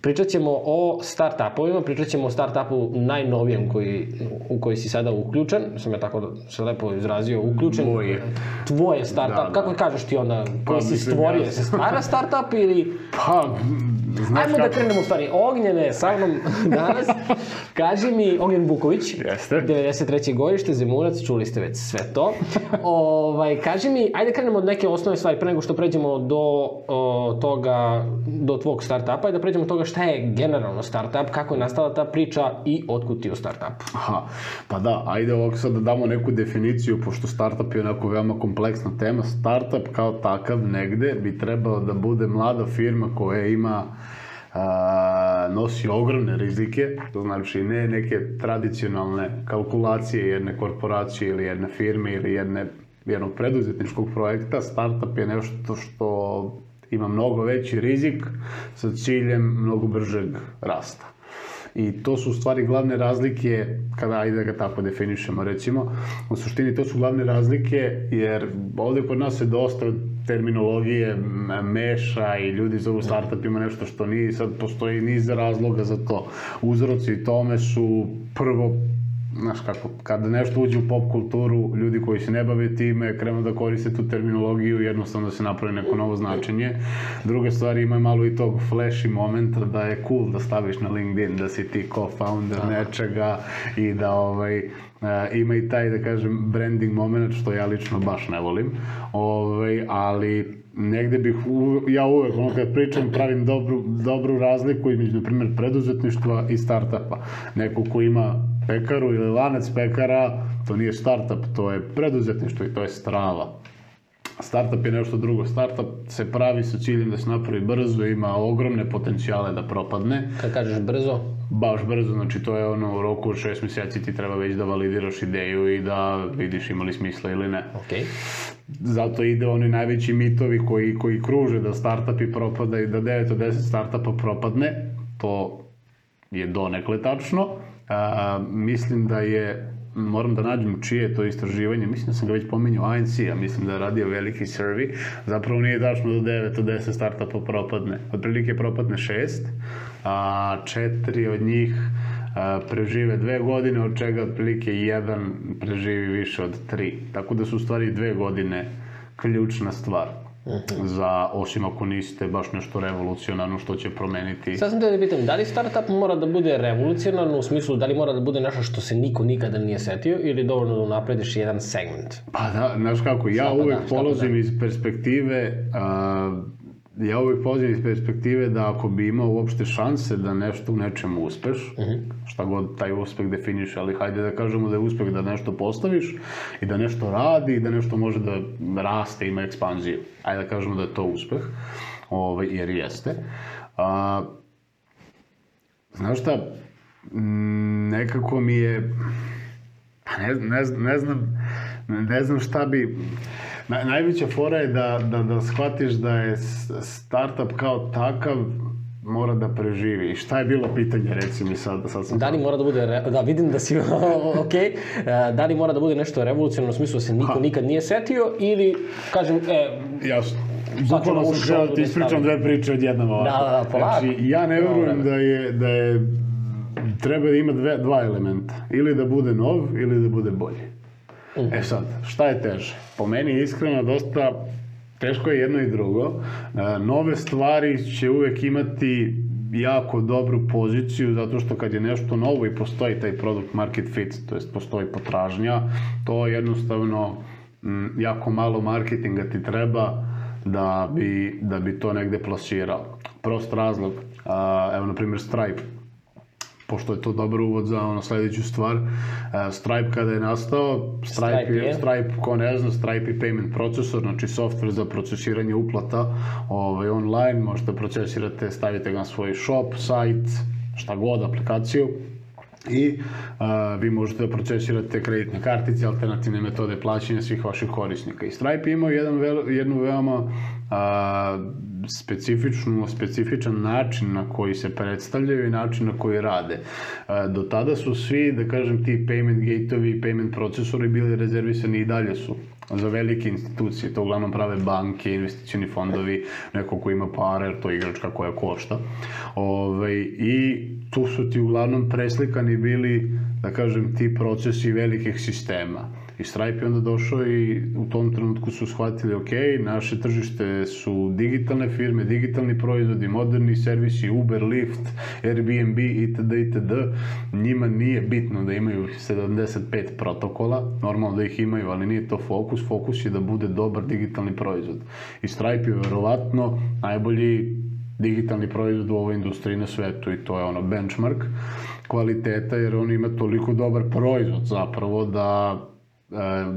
Pričat ćemo o start-upovima, pričat ćemo o start-upu najnovijem koji, u koji si sada uključen, sam ja tako se lepo izrazio, uključen. Tvoj. Tvoje start-up, Da, da. kako kažeš ti onda, koji si mislim, stvorio, ja- se stvara start-up ili... Pa, znaš Ajmo da kako- krenemo u stvari. Ognjene sa mnom danas. Kaži mi, Ognjen Vuković, Jeste. 93. godište, Zemunac, čuli ste već sve to. ovaj, kaži mi, ajde krenemo od neke osnovne stvari, pre nego što pređemo do o, toga, do tvog startupa i da pređemo od toga šta je generalno startup, kako je nastala ta priča i otkud ti u startupu. Aha, pa da, ajde ovako sad da damo neku definiciju, pošto startup je onako veoma kompleksna tema. Startup kao takav negde bi trebao da bude mlada firma koja ima a, nosi ogromne rizike, to znači ne neke tradicionalne kalkulacije jedne korporacije ili jedne firme ili jedne, jednog preduzetničkog projekta. Startup je nešto što ima mnogo veći rizik sa ciljem mnogo bržeg rasta. I to su stvari glavne razlike, kada ajde da ga tako definišemo recimo, u suštini to su glavne razlike jer ovde kod nas se dosta terminologije meša i ljudi zovu startupima nešto što nije, sad postoji niz razloga za to. Uzroci tome su prvo znaš kako, kada nešto uđe u pop kulturu, ljudi koji se ne bave time krenu da koriste tu terminologiju jednostavno da se napravi neko novo značenje. Druga stvar, ima malo i tog flashy momenta da je cool da staviš na LinkedIn da si ti co-founder nečega i da ovaj, e, ima i taj, da kažem, branding moment, što ja lično baš ne volim. Ovaj, ali negde bih, u, ja uvek, ono kad pričam, pravim dobru, dobru razliku između, na primjer, preduzetništva i startupa. Neko ko ima pekaru ili lanac pekara, to nije startup, to je preduzetništvo i to je strava. Startup je nešto drugo. Startup se pravi sa ciljem da se napravi brzo, ima ogromne potencijale da propadne. Kad kažeš brzo, Baš brzo, znači to je ono u roku od šest mjeseci ti treba već da validiraš ideju i da vidiš ima li smisla ili ne. okej. Zato ide oni najveći mitovi koji, koji kruže da startupi propadaju, da 9 od 10 startupa propadne. To je donekle tačno. A, mislim da je, moram da nađem čije je to istraživanje, mislim da sam ga već pominjao ANC, a mislim da je radio veliki survey. Zapravo nije tačno da 9 od 10 startupa propadne. Otprilike propadne 6, a četiri od njih a, prežive dve godine, od čega otprilike jedan preživi više od tri. Tako da su u stvari dve godine ključna stvar. Za, osim ako niste baš nešto revolucionarno što će promeniti. Sad sam te da pitam, da li startup mora da bude revolucionarno u smislu da li mora da bude nešto što se niko nikada nije setio ili dovoljno da unaprediš jedan segment? Pa da, znaš kako, ja Šta pa uvek da, polazim da. iz perspektive, a, ja uvek polazim iz perspektive da ako bi imao uopšte šanse da nešto u nečemu uspeš, Mhm. šta god taj uspeh definiše, ali hajde da kažemo da je uspeh da nešto postaviš i da nešto radi i da nešto može da raste, ima ekspanziju. Ajde da kažemo da je to uspeh, ovaj, jer jeste. A, znaš šta, nekako mi je, Pa ne, ne, ne znam, ne znam šta bi... Na, najveća fora je da, da, da shvatiš da je startup kao takav mora da preživi. I šta je bilo pitanje, recimo, i sad, sad sam... Da li mora da bude, re- da vidim da si ok, E, da li mora da bude nešto revolucionarno u smislu da se niko nikad nije setio ili, kažem, e, Jasno. Bukvalno sam htio da ti ispričam dve priče odjednom ovako. Da, da, da, polako. Znači, ja ne verujem da je, da je treba da ima dve, dva elementa. Ili da bude nov, ili da bude bolji. Mhm. E sad, šta je teže? Po meni iskreno dosta teško je jedno i drugo. E, nove stvari će uvek imati jako dobru poziciju zato što kad je nešto novo i postoji taj product market fit, to jest postoji potražnja, to jednostavno jako malo marketinga ti treba da bi, da bi to negde plasirao. Prost razlog, evo na primjer Stripe, pošto je to dobar uvod za ono sledeću stvar. Uh, Stripe kada je nastao, Stripe, Stripe je, je? Stripe ko ne zna, Stripe je payment procesor, znači software za procesiranje uplata ovaj, online, možete procesirate, stavite ga na svoj shop, sajt, šta god, aplikaciju i a, vi možete da procesirate kreditne kartice, alternativne metode plaćanja svih vaših korisnika. I Stripe je imao jedan jednu veoma a, specifičnu, specifičan način na koji se predstavljaju i način na koji rade. A, do tada su svi, da kažem, ti payment gate-ovi i payment procesori bili rezervisani i dalje su za velike institucije, to uglavnom prave banke, investicioni fondovi, neko ko ima pare, to je igračka koja košta. Ove, I tu su ti uglavnom preslikani bili, da kažem, ti procesi velikih sistema. I Stripe je onda došao i u tom trenutku su shvatili, ok, naše tržište su digitalne firme, digitalni proizvodi, moderni servisi, Uber, Lyft, Airbnb itd. itd. Njima nije bitno da imaju 75 protokola, normalno da ih imaju, ali nije to fokus. Fokus je da bude dobar digitalni proizvod. I Stripe je verovatno najbolji digitalni proizvod u ovoj industriji na svetu i to je ono benchmark kvaliteta jer on ima toliko dobar proizvod zapravo da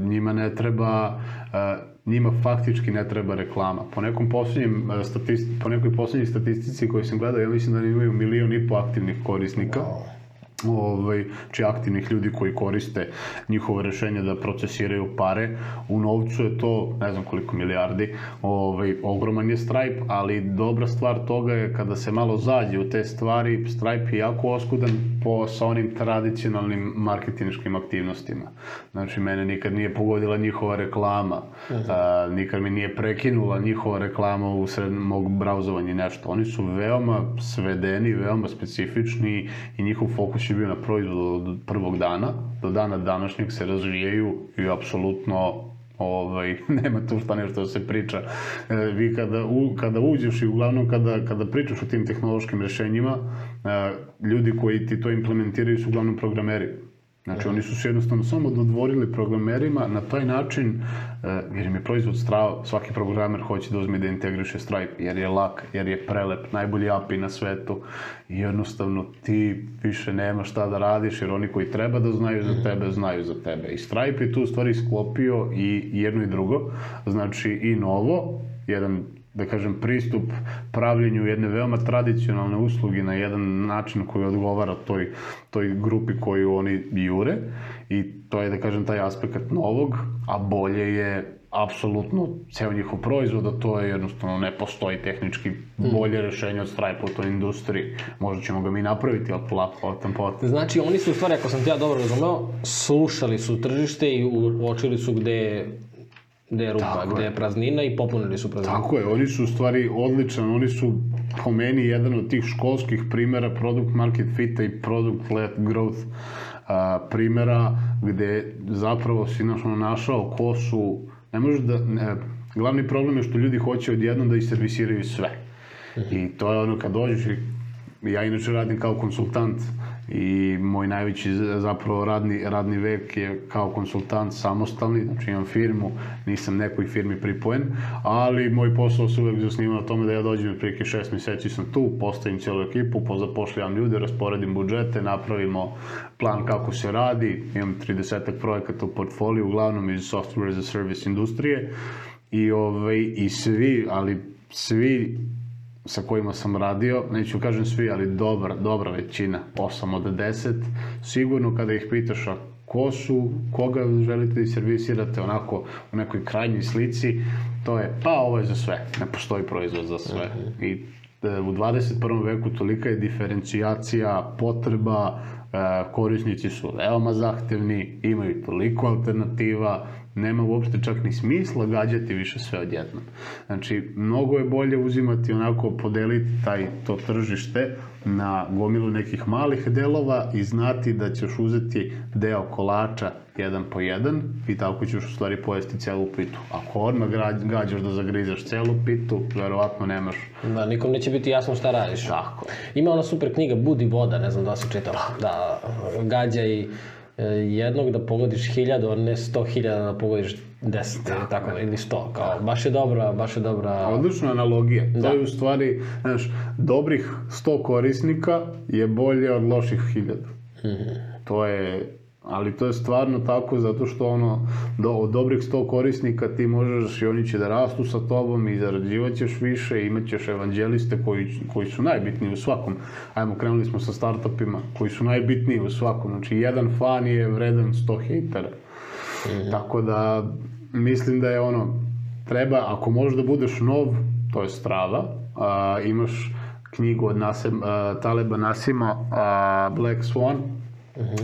njima ne treba e, njima faktički ne treba reklama. Po nekom poslednjem e, statisti, po nekoj poslednjoj statistici koju sam gledao, ja mislim da imaju milion i po aktivnih korisnika. Wow ovaj, či aktivnih ljudi koji koriste njihove rešenja da procesiraju pare. U novcu je to, ne znam koliko milijardi, ovaj, ogroman je Stripe, ali dobra stvar toga je kada se malo zađe u te stvari, Stripe je jako oskudan po, sa onim tradicionalnim marketinškim aktivnostima. Znači, mene nikad nije pogodila njihova reklama, uh -huh. a, nikad mi nije prekinula njihova reklama u sred mog brauzovanja i nešto. Oni su veoma svedeni, veoma specifični i njihov fokus je bio na proizvodu od prvog dana, do dana današnjeg se razvijaju i apsolutno ovaj, nema tu šta nešto da se priča. E, vi kada, u, kada uđeš i uglavnom kada, kada pričaš o tim tehnološkim rešenjima, e, ljudi koji ti to implementiraju su uglavnom programeri. Znači, oni su se jednostavno samo dodvorili programerima na taj način, eh, jer im je proizvod strava, svaki programer hoće da uzme da integriše Stripe, jer je lak, jer je prelep, najbolji API na svetu. I jednostavno ti više nema šta da radiš, jer oni koji treba da znaju za tebe, znaju za tebe. I Stripe je tu u stvari sklopio i jedno i drugo, znači i novo, jedan da kažem, pristup pravljenju jedne veoma tradicionalne usluge na jedan način koji odgovara toj, toj grupi koju oni jure i to je, da kažem, taj aspekt novog, a bolje je apsolutno ceo njihov proizvod, a to je jednostavno ne postoji tehnički bolje rešenje od Stripe u toj industriji. Možda ćemo ga mi napraviti, ali polako, potom potom. Znači, oni su u stvari, ako sam te ja dobro razumeo, slušali su tržište i uočili su gde gde je rupa, Tako gde je praznina i popunili su prazninu. Tako je, oni su u stvari odličan, oni su po meni jedan od tih školskih primera product market fita i product led growth a, primera gde zapravo si našao, našao ko su, ne možeš da, ne, glavni problem je što ljudi hoće odjednom da iservisiraju sve. I to je ono kad dođeš i ja inače radim kao konsultant i moj najveći zapravo radni, radni vek je kao konsultant samostalni, znači imam firmu, nisam nekoj firmi pripojen, ali moj posao se uvek zasniva na tome da ja dođem otprilike šest meseci sam tu, postavim cijelu ekipu, pozapošljam ljude, rasporedim budžete, napravimo plan kako se radi, imam 30 projekata u portfoliju, uglavnom iz software as a service industrije. I, ovaj, i svi, ali svi sa kojima sam radio, neću kažem svi, ali dobra, dobra većina, 8 od 10, sigurno kada ih pitaš a ko su, koga želite da servisirate onako u nekoj krajnjoj slici, to je, pa ovo je za sve, ne postoji proizvod za sve. -huh. I e, u 21. veku tolika je diferencijacija, potreba, e, korisnici su veoma zahtevni, imaju toliko alternativa, nema uopšte čak ni smisla gađati više sve odjednom. Znači, mnogo je bolje uzimati onako, podeliti taj, to tržište na gomilu nekih malih delova i znati da ćeš uzeti deo kolača jedan po jedan i tako ćeš u stvari pojesti celu pitu. Ako odmah gađaš da zagrizeš celu pitu, verovatno nemaš... Da, nikom neće biti jasno šta radiš. Tako. Ima ona super knjiga Budi voda, ne znam da si čitala. Da, gađa i jednog da pogodiš hiljadu, a ne sto hiljada da pogodiš deset, da, tako, da, ili sto, kao, baš je dobra, baš je dobra... Odlična analogija, da. to je u stvari, znaš, dobrih sto korisnika je bolje od loših hiljada. Mm -hmm. To je Ali to je stvarno tako zato što ono, do, od dobrih 100 korisnika ti možeš i oni će da rastu sa tobom i zarađivaćeš više i imaćeš evanđeliste koji, koji su najbitniji u svakom. Ajmo, krenuli smo sa startupima koji su najbitniji u svakom. Znači, jedan fan je vredan 100 hejtera. Mm. Tako da, mislim da je ono, treba, ako možeš da budeš nov, to je strava, a, imaš knjigu od Nasem, a, Taleba Nasima, a, Black Swan,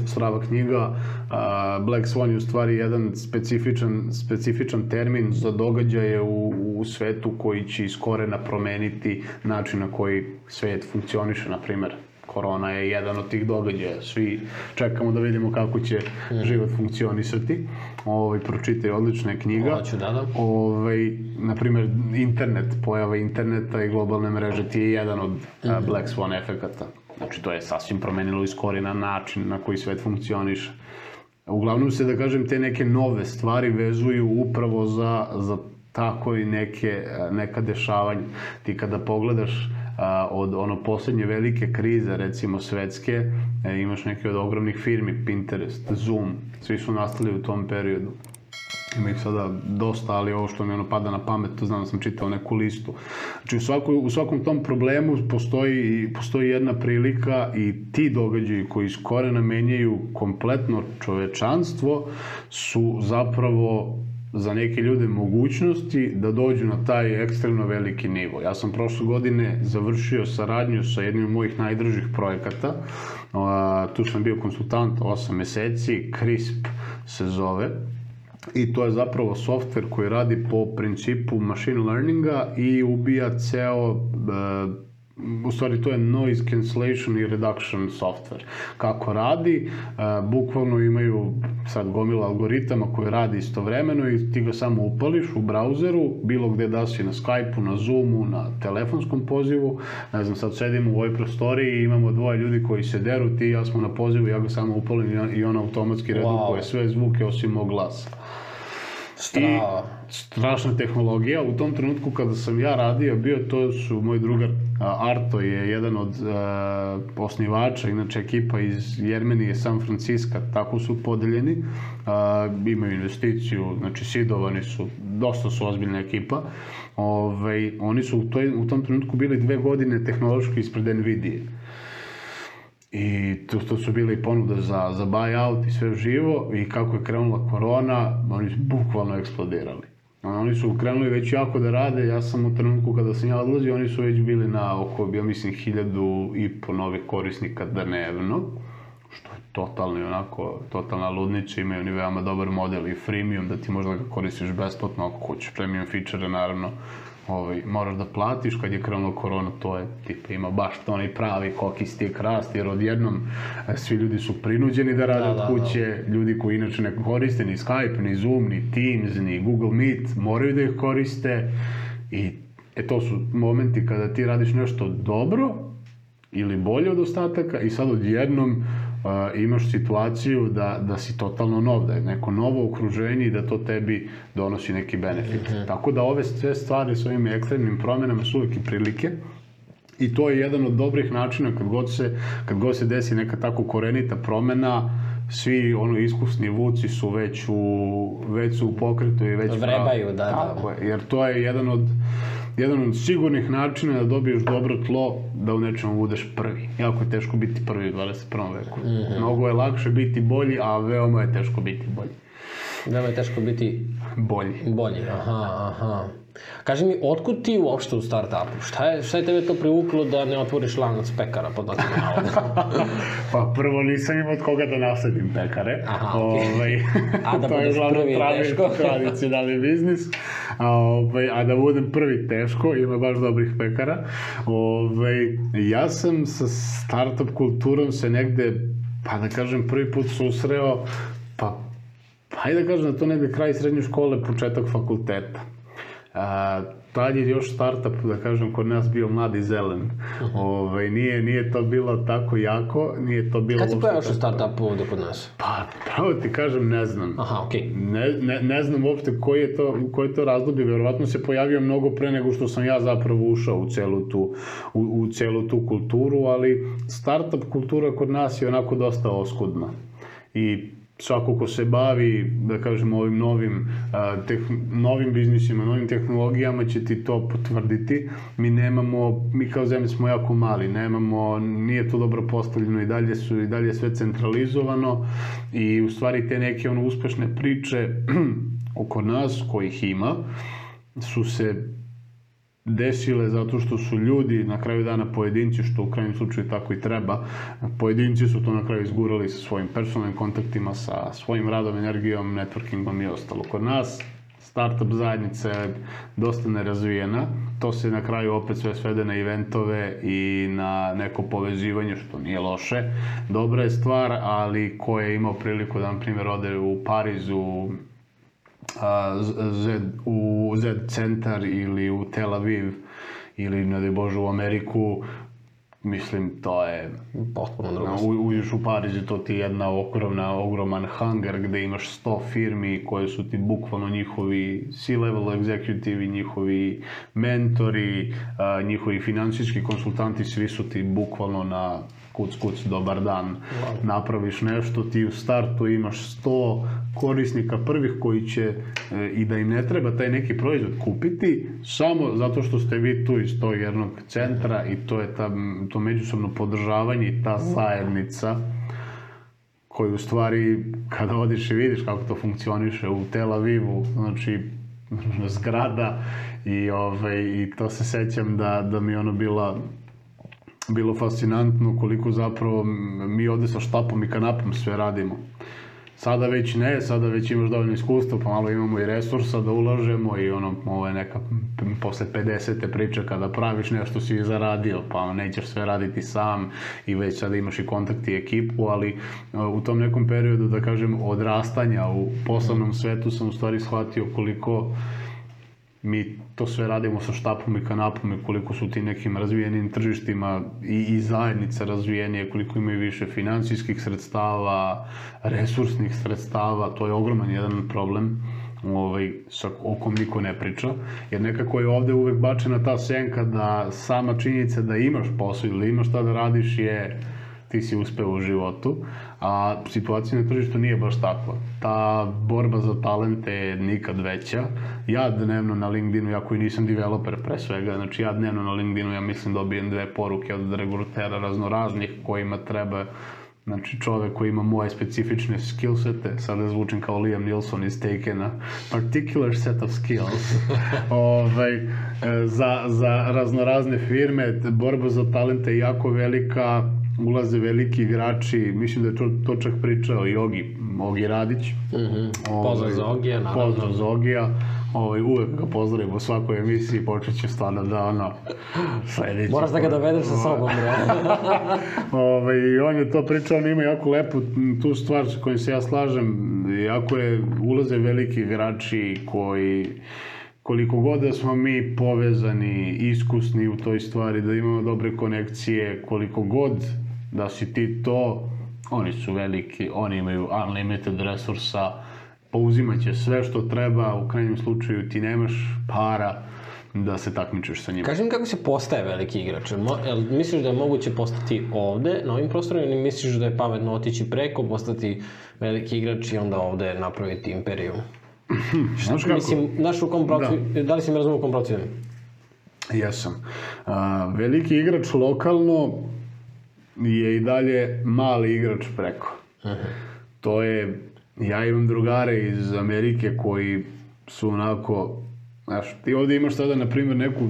Strava knjiga. A, Black Swan je u stvari jedan specifičan, specifičan termin za događaje u, u svetu koji će iz korena promeniti način na koji svet funkcioniše, na primer korona je jedan od tih događaja. Svi čekamo da vidimo kako će život funkcionisati. Ovaj pročitaj odlična je knjiga. Hoću, da, da. Ovaj na primer internet, pojava interneta i globalne mreže ti je jedan od a, Black Swan efekata. Znači to je sasvim promenilo iz korena način na koji svet funkcioniše. Uglavnom se, da kažem, te neke nove stvari vezuju upravo za, za tako i neke, neka dešavanja. Ti kada pogledaš a, od ono poslednje velike krize, recimo svetske, e, imaš neke od ogromnih firmi, Pinterest, Zoom, svi su nastali u tom periodu. Ima ih sada dosta, ali ovo što mi ono pada na pamet, to znam da sam čitao neku listu. Znači u, svakoj, u svakom tom problemu postoji, postoji jedna prilika i ti događaji koji iz korena menjaju kompletno čovečanstvo su zapravo za neke ljude mogućnosti da dođu na taj ekstremno veliki nivo. Ja sam prošle godine završio saradnju sa jednim od mojih najdržih projekata. Tu sam bio konsultant 8 meseci, CRISP se zove. I to je zapravo softver koji radi po principu machine learninga i ubija ceo uh, u stvari to je noise cancellation i reduction software. Kako radi, uh, bukvalno imaju sad gomila algoritama koje radi istovremeno i ti ga samo upališ u brauzeru, bilo gde da si na Skype-u, na Zoomu, na telefonskom pozivu, ne znam, sad sedimo u ovoj prostoriji i imamo dvoje ljudi koji se deru, ti i ja smo na pozivu, ja ga samo upalim i on automatski redukuje wow. sve zvuke osim mog glasa. Strava. I strašna tehnologija. U tom trenutku kada sam ja radio, bio to su moj drugar Arto je jedan od uh, osnivača, inače ekipa iz Jermenije, San Francisco, tako su podeljeni, uh, imaju investiciju, znači sidovani su, dosta su ozbiljna ekipa. Ove, ovaj, oni su u, toj, u tom trenutku bili dve godine tehnološki ispred Nvidia. I to, to su bile ponude za, za buyout i sve živo i kako je krenula korona, oni su bukvalno eksplodirali. Oni su krenuli već jako da rade, ja sam u trenutku kada sam ja odlazio, oni su već bili na oko, ja mislim, hiljadu i po novih korisnika dnevno, što je totalni onako, totalna ludnica, imaju oni veoma dobar model i freemium, da ti možda ga koristiš besplatno ako hoćeš premium feature, naravno, ovaj, moraš da platiš kad je krenulo korona, to je, tipa, ima baš to onaj pravi koki stik rast, jer odjednom e, svi ljudi su prinuđeni da rade da, od da, kuće, da. ljudi koji inače ne koriste ni Skype, ni Zoom, ni Teams, ni Google Meet, moraju da ih koriste i e, to su momenti kada ti radiš nešto dobro ili bolje od ostataka i sad odjednom imaš situaciju da, da si totalno nov, da je neko novo okruženje i da to tebi donosi neki benefit. Mm -hmm. Tako da ove sve stvari s ovim ekstremnim promenama su uvijek i prilike i to je jedan od dobrih načina kad god se, kad god se desi neka tako korenita promena, svi ono iskusni vuci su već u, već su u pokretu i već vrebaju, da, da. Tako je, jer to je jedan od jedan od sigurnih načina da dobiješ dobro tlo da u nečemu budeš prvi. Jako je teško biti prvi u 21. veku. Mm -hmm. Mnogo je lakše biti bolji, a veoma je teško biti bolji. Veoma je teško biti bolji. Bolji, aha, aha. Kaži mi, otkud ti uopšte u startupu? Šta je, šta je tebe to privuklo da ne otvoriš lanac pekara pod pa prvo nisam imao od koga da nasledim pekare. Aha, okay. ovaj, A da budeš prvi pravi, teško. tradicionalni biznis. A, ovaj, a da budem prvi teško, ima baš dobrih pekara. Ovaj, ja sam sa startup kulturom se negde, pa da kažem, prvi put susreo, pa, pa hajde da kažem da to negde kraj srednje škole, početak fakulteta. A, tad je još startup, da kažem, kod nas bio mladi zelen. Uh -huh. Ove, ovaj, nije, nije to bilo tako jako, nije to bilo... Kad si pojavaš u startupu ovde kod nas? Pa, pravo ti kažem, ne znam. Aha, okej. Okay. Ne, ne, ne znam uopšte koji je to, koji je to razdoblje, verovatno se pojavio mnogo pre nego što sam ja zapravo ušao u celu tu, u, u celu tu kulturu, ali startup kultura kod nas je onako dosta oskudna. I svako ko se bavi, da kažemo, ovim novim, teh, novim biznisima, novim tehnologijama će ti to potvrditi. Mi nemamo, mi kao zemlja smo jako mali, nemamo, nije to dobro postavljeno i dalje su, i dalje sve centralizovano i u stvari te neke ono uspešne priče oko nas, kojih ima, su se desile zato što su ljudi, na kraju dana pojedinci, što u krajnjem slučaju tako i treba, pojedinci su to na kraju izgurali sa svojim personalnim kontaktima, sa svojim radom, energijom, networkingom i ostalo. Kod nas startup zajednica je dosta nerazvijena, to se na kraju opet sve svede na eventove i na neko povezivanje, što nije loše. Dobra je stvar, ali ko je imao priliku da, na primjer, ode u Parizu, Z, u Z centar ili u Tel Aviv ili, ne daj Bože, u Ameriku, mislim, to je... Potpuno drugo. U, uđeš u Pariz i to ti je jedna ogromna, ogroman hangar gde imaš 100 firmi koje su ti bukvalno njihovi C-level executive, njihovi mentori, a, njihovi finansijski konsultanti, svi su ti bukvalno na kuc, kuc, dobar dan, wow. napraviš nešto, ti u startu imaš 100 korisnika prvih koji će e, i da im ne treba taj neki proizvod kupiti, samo zato što ste vi tu iz tog jednog centra i to je ta, to međusobno podržavanje i ta zajednica koju u stvari kada odiš i vidiš kako to funkcioniše u Tel Avivu, znači zgrada i, ovaj, i to se sećam da, da mi ono bila bilo fascinantno koliko zapravo mi ovde sa štapom i kanapom sve radimo. Sada već ne, sada već imaš dovoljno iskustva, pa malo imamo i resursa da ulažemo i ono, ovo je neka posle 50. priča kada praviš nešto si zaradio, pa nećeš sve raditi sam i već sada imaš i kontakt i ekipu, ali u tom nekom periodu, da kažem, odrastanja u poslovnom svetu sam u stvari shvatio koliko mi to sve radimo sa štapom i kanapom i koliko su ti nekim razvijenim tržištima i, i zajednice razvijenije, koliko imaju više finansijskih sredstava, resursnih sredstava, to je ogroman jedan problem ovaj, sa, o kom niko ne priča, jer nekako je ovde uvek bačena ta senka da sama činjenica da imaš posao ili da imaš šta da radiš je ti si uspeo u životu, a situacija na tržištu nije baš takva. Ta borba za talente je nikad veća. Ja dnevno na LinkedInu, ja koji nisam developer pre svega, znači ja dnevno na LinkedInu, ja mislim dobijem dve poruke od regrutera raznoraznih kojima treba Znači čovek koji ima moje specifične skillsete, sada zvučim kao Liam Nilsson iz Takena, particular set of skills, ovaj, za, za raznorazne firme, borba za talente je jako velika, ulaze veliki igrači, mislim da je to, to čak pričao i Ogi, Ogi Radić. Mm -hmm. Pozdrav za Ogija, naravno. Pozdrav za Ogija. Ovaj, uvek ga pozdravim u svakoj emisiji, počet će stvarno da ono, sledeći. Moraš da ga dovedeš sa sobom, bre. ovaj, on je to pričao, on ima jako lepu tu stvar sa kojim se ja slažem, jako je, ulaze veliki igrači koji koliko god da smo mi povezani, iskusni u toj stvari, da imamo dobre konekcije, koliko god da si ti to, oni su veliki, oni imaju unlimited resursa, pouzimaće sve što treba, u krajnjem slučaju ti nemaš para da se takmičeš sa njima. Kažem kako se postaje veliki igrač. Mo, jel misliš da je moguće postati ovde, na ovim prostorima, ili misliš da je pametno otići preko, postati veliki igrač i onda ovde napraviti imperiju? Znaš kako? Mislim, znaš u kom pravcu, da. da li si me razumio u kom pravcu Jesam. A, veliki igrač lokalno je i dalje mali igrač preko. Uh -huh. To je, ja imam drugare iz Amerike koji su onako, znaš, ti ovde imaš sada, na primjer, neku,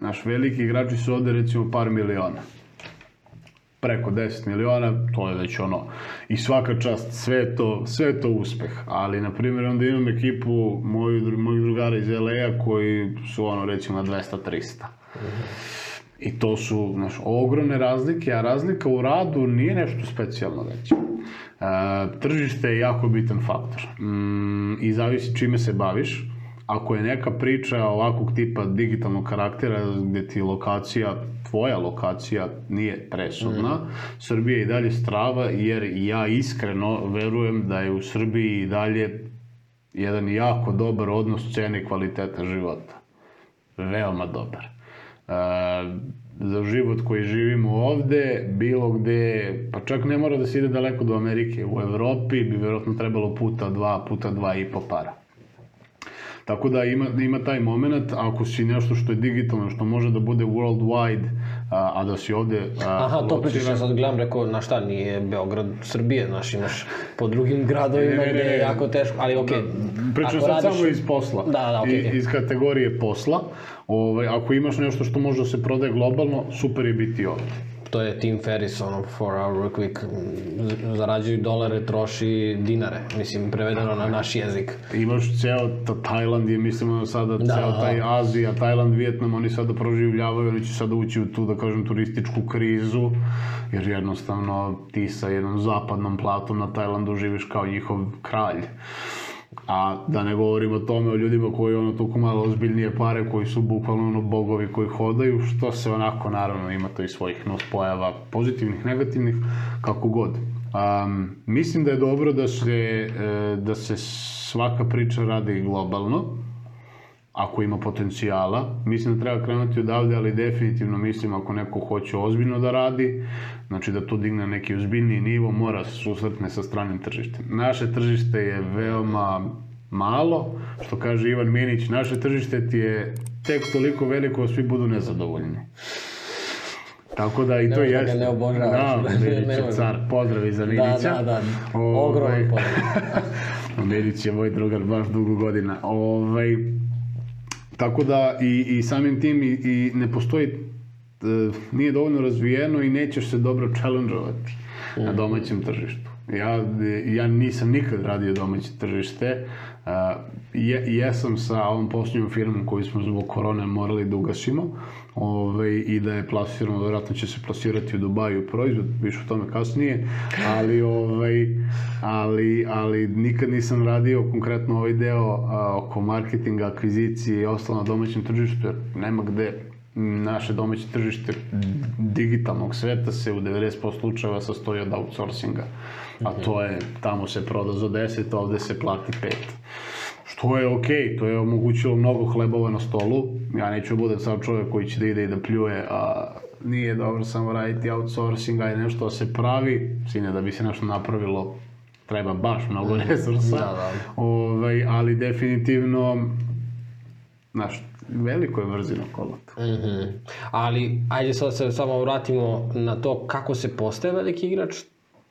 naš veliki igrači su ovde recimo par miliona preko 10 miliona, to je već ono, i svaka čast, sve to, sve to uspeh, ali, na primjer, onda imam ekipu moju, mojih drugara iz LA-a koji su, ono, recimo, na 200-300. I to su, znaš, ogromne razlike, a razlika u radu nije nešto specijalno reći. Tržište je jako bitan faktor mm, i zavisi čime se baviš. Ako je neka priča ovakvog tipa digitalnog karaktera gde ti lokacija tvoja lokacija nije presudna. Mm. Srbija je i dalje strava jer ja iskreno verujem da je u Srbiji i dalje jedan jako dobar odnos cene i kvaliteta života. Veoma dobar. E, za život koji živimo ovde, bilo gde, pa čak ne mora da se ide daleko do Amerike, u Evropi bi verovatno trebalo puta dva, puta dva i po para. Tako da ima, ima taj moment, ako si nešto što je digitalno, što može da bude worldwide, a, a da si ovde a, Aha, to pričaš, ja sad gledam, rekao, na šta, nije Beograd Srbije, znaš, imaš po drugim gradovima Ne, ne, ne, gde je jako teško, ali okej. Pričam ako sad radiš- samo iz posla, Da, da, okej, I- okej. iz kategorije posla. Ovaj, ako imaš nešto što može da se prodaje globalno, super je biti ovde. To je Tim Ferriss, ono, 4 hour work week, z- zarađuju dolare, troši dinare, mislim, prevedeno na naš jezik. Imaš ceo ta, Tajland je, mislim, ono sada, Da. ceo taj Azija, Tajland, Vijetnam, oni sada proživljavaju, oni će sada ući u tu, da kažem, turističku krizu, jer jednostavno ti sa jednom zapadnom platom na Tajlandu živiš kao njihov kralj. A da ne govorim o tome, o ljudima koji ono toliko malo ozbiljnije pare, koji su bukvalno ono bogovi koji hodaju, što se onako naravno ima to i svojih nuspojava, pozitivnih, negativnih, kako god. Um, mislim da je dobro da se, e, da se svaka priča radi globalno, ako ima potencijala. Mislim da treba krenuti odavde, ali definitivno mislim ako neko hoće ozbiljno da radi, znači da to digne neki ozbiljniji nivo, mora se susretne sa stranim tržištem. Naše tržište je veoma malo, što kaže Ivan Minić, naše tržište ti je tek toliko veliko da svi budu nezadovoljni. Tako da i to možeš da ga jeste. ne obožavaš. Da, Ne Minić je car, pozdravi za Da, Minića. da, da, Ovaj, ogroman pozdrav. Medić je moj drugar baš dugo godina. Ovaj, tako da i, i samim tim i, i ne postoji, e, nije dovoljno razvijeno i nećeš se dobro challengeovati na domaćem tržištu. Ja, ja nisam nikad radio domaće tržište, uh, je, jesam sa ovom posljednjom firmom koju smo zbog korone morali da ugasimo ovaj, i da je plasirano, vjerojatno će se plasirati u Dubaju proizvod, više o tome kasnije, ali, ovaj, ali, ali nikad nisam radio konkretno ovaj deo a, oko marketinga, akvizicije i ostalo na domaćem tržištu, jer nema gde naše domaće tržište digitalnog sveta se u 90% slučajeva sastoji od outsourcinga. A to je, tamo se proda za 10, ovde se plati 5. Što je okej, to je omogućilo mnogo hlebova na stolu. Ja neću budem sad čovjek koji će da ide i da pljuje, a nije dobro samo raditi outsourcing, a i nešto da se pravi, sine da bi se nešto napravilo, treba baš mnogo resursa. Da, da. Ovaj, ali definitivno, znaš, veliko je brzino kolata. Mhm. Ali, ajde sad se samo vratimo na to kako se postaje veliki igrač,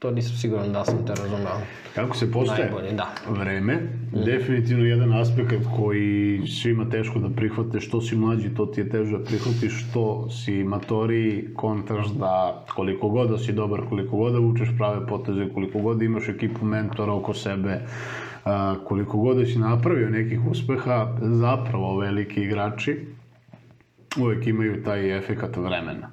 to nisam siguran da sam te razumeo. Kako se postaje? Najbolje, da. Vreme, definitivno jedan aspekt koji svima teško da prihvate, što si mlađi, to ti je teže da prihvatiš, što si matoriji, kontraš da koliko god da si dobar, koliko god da vučeš prave poteze, koliko god da imaš ekipu mentora oko sebe, koliko god da si napravio nekih uspeha, zapravo veliki igrači uvek imaju taj efekat vremena.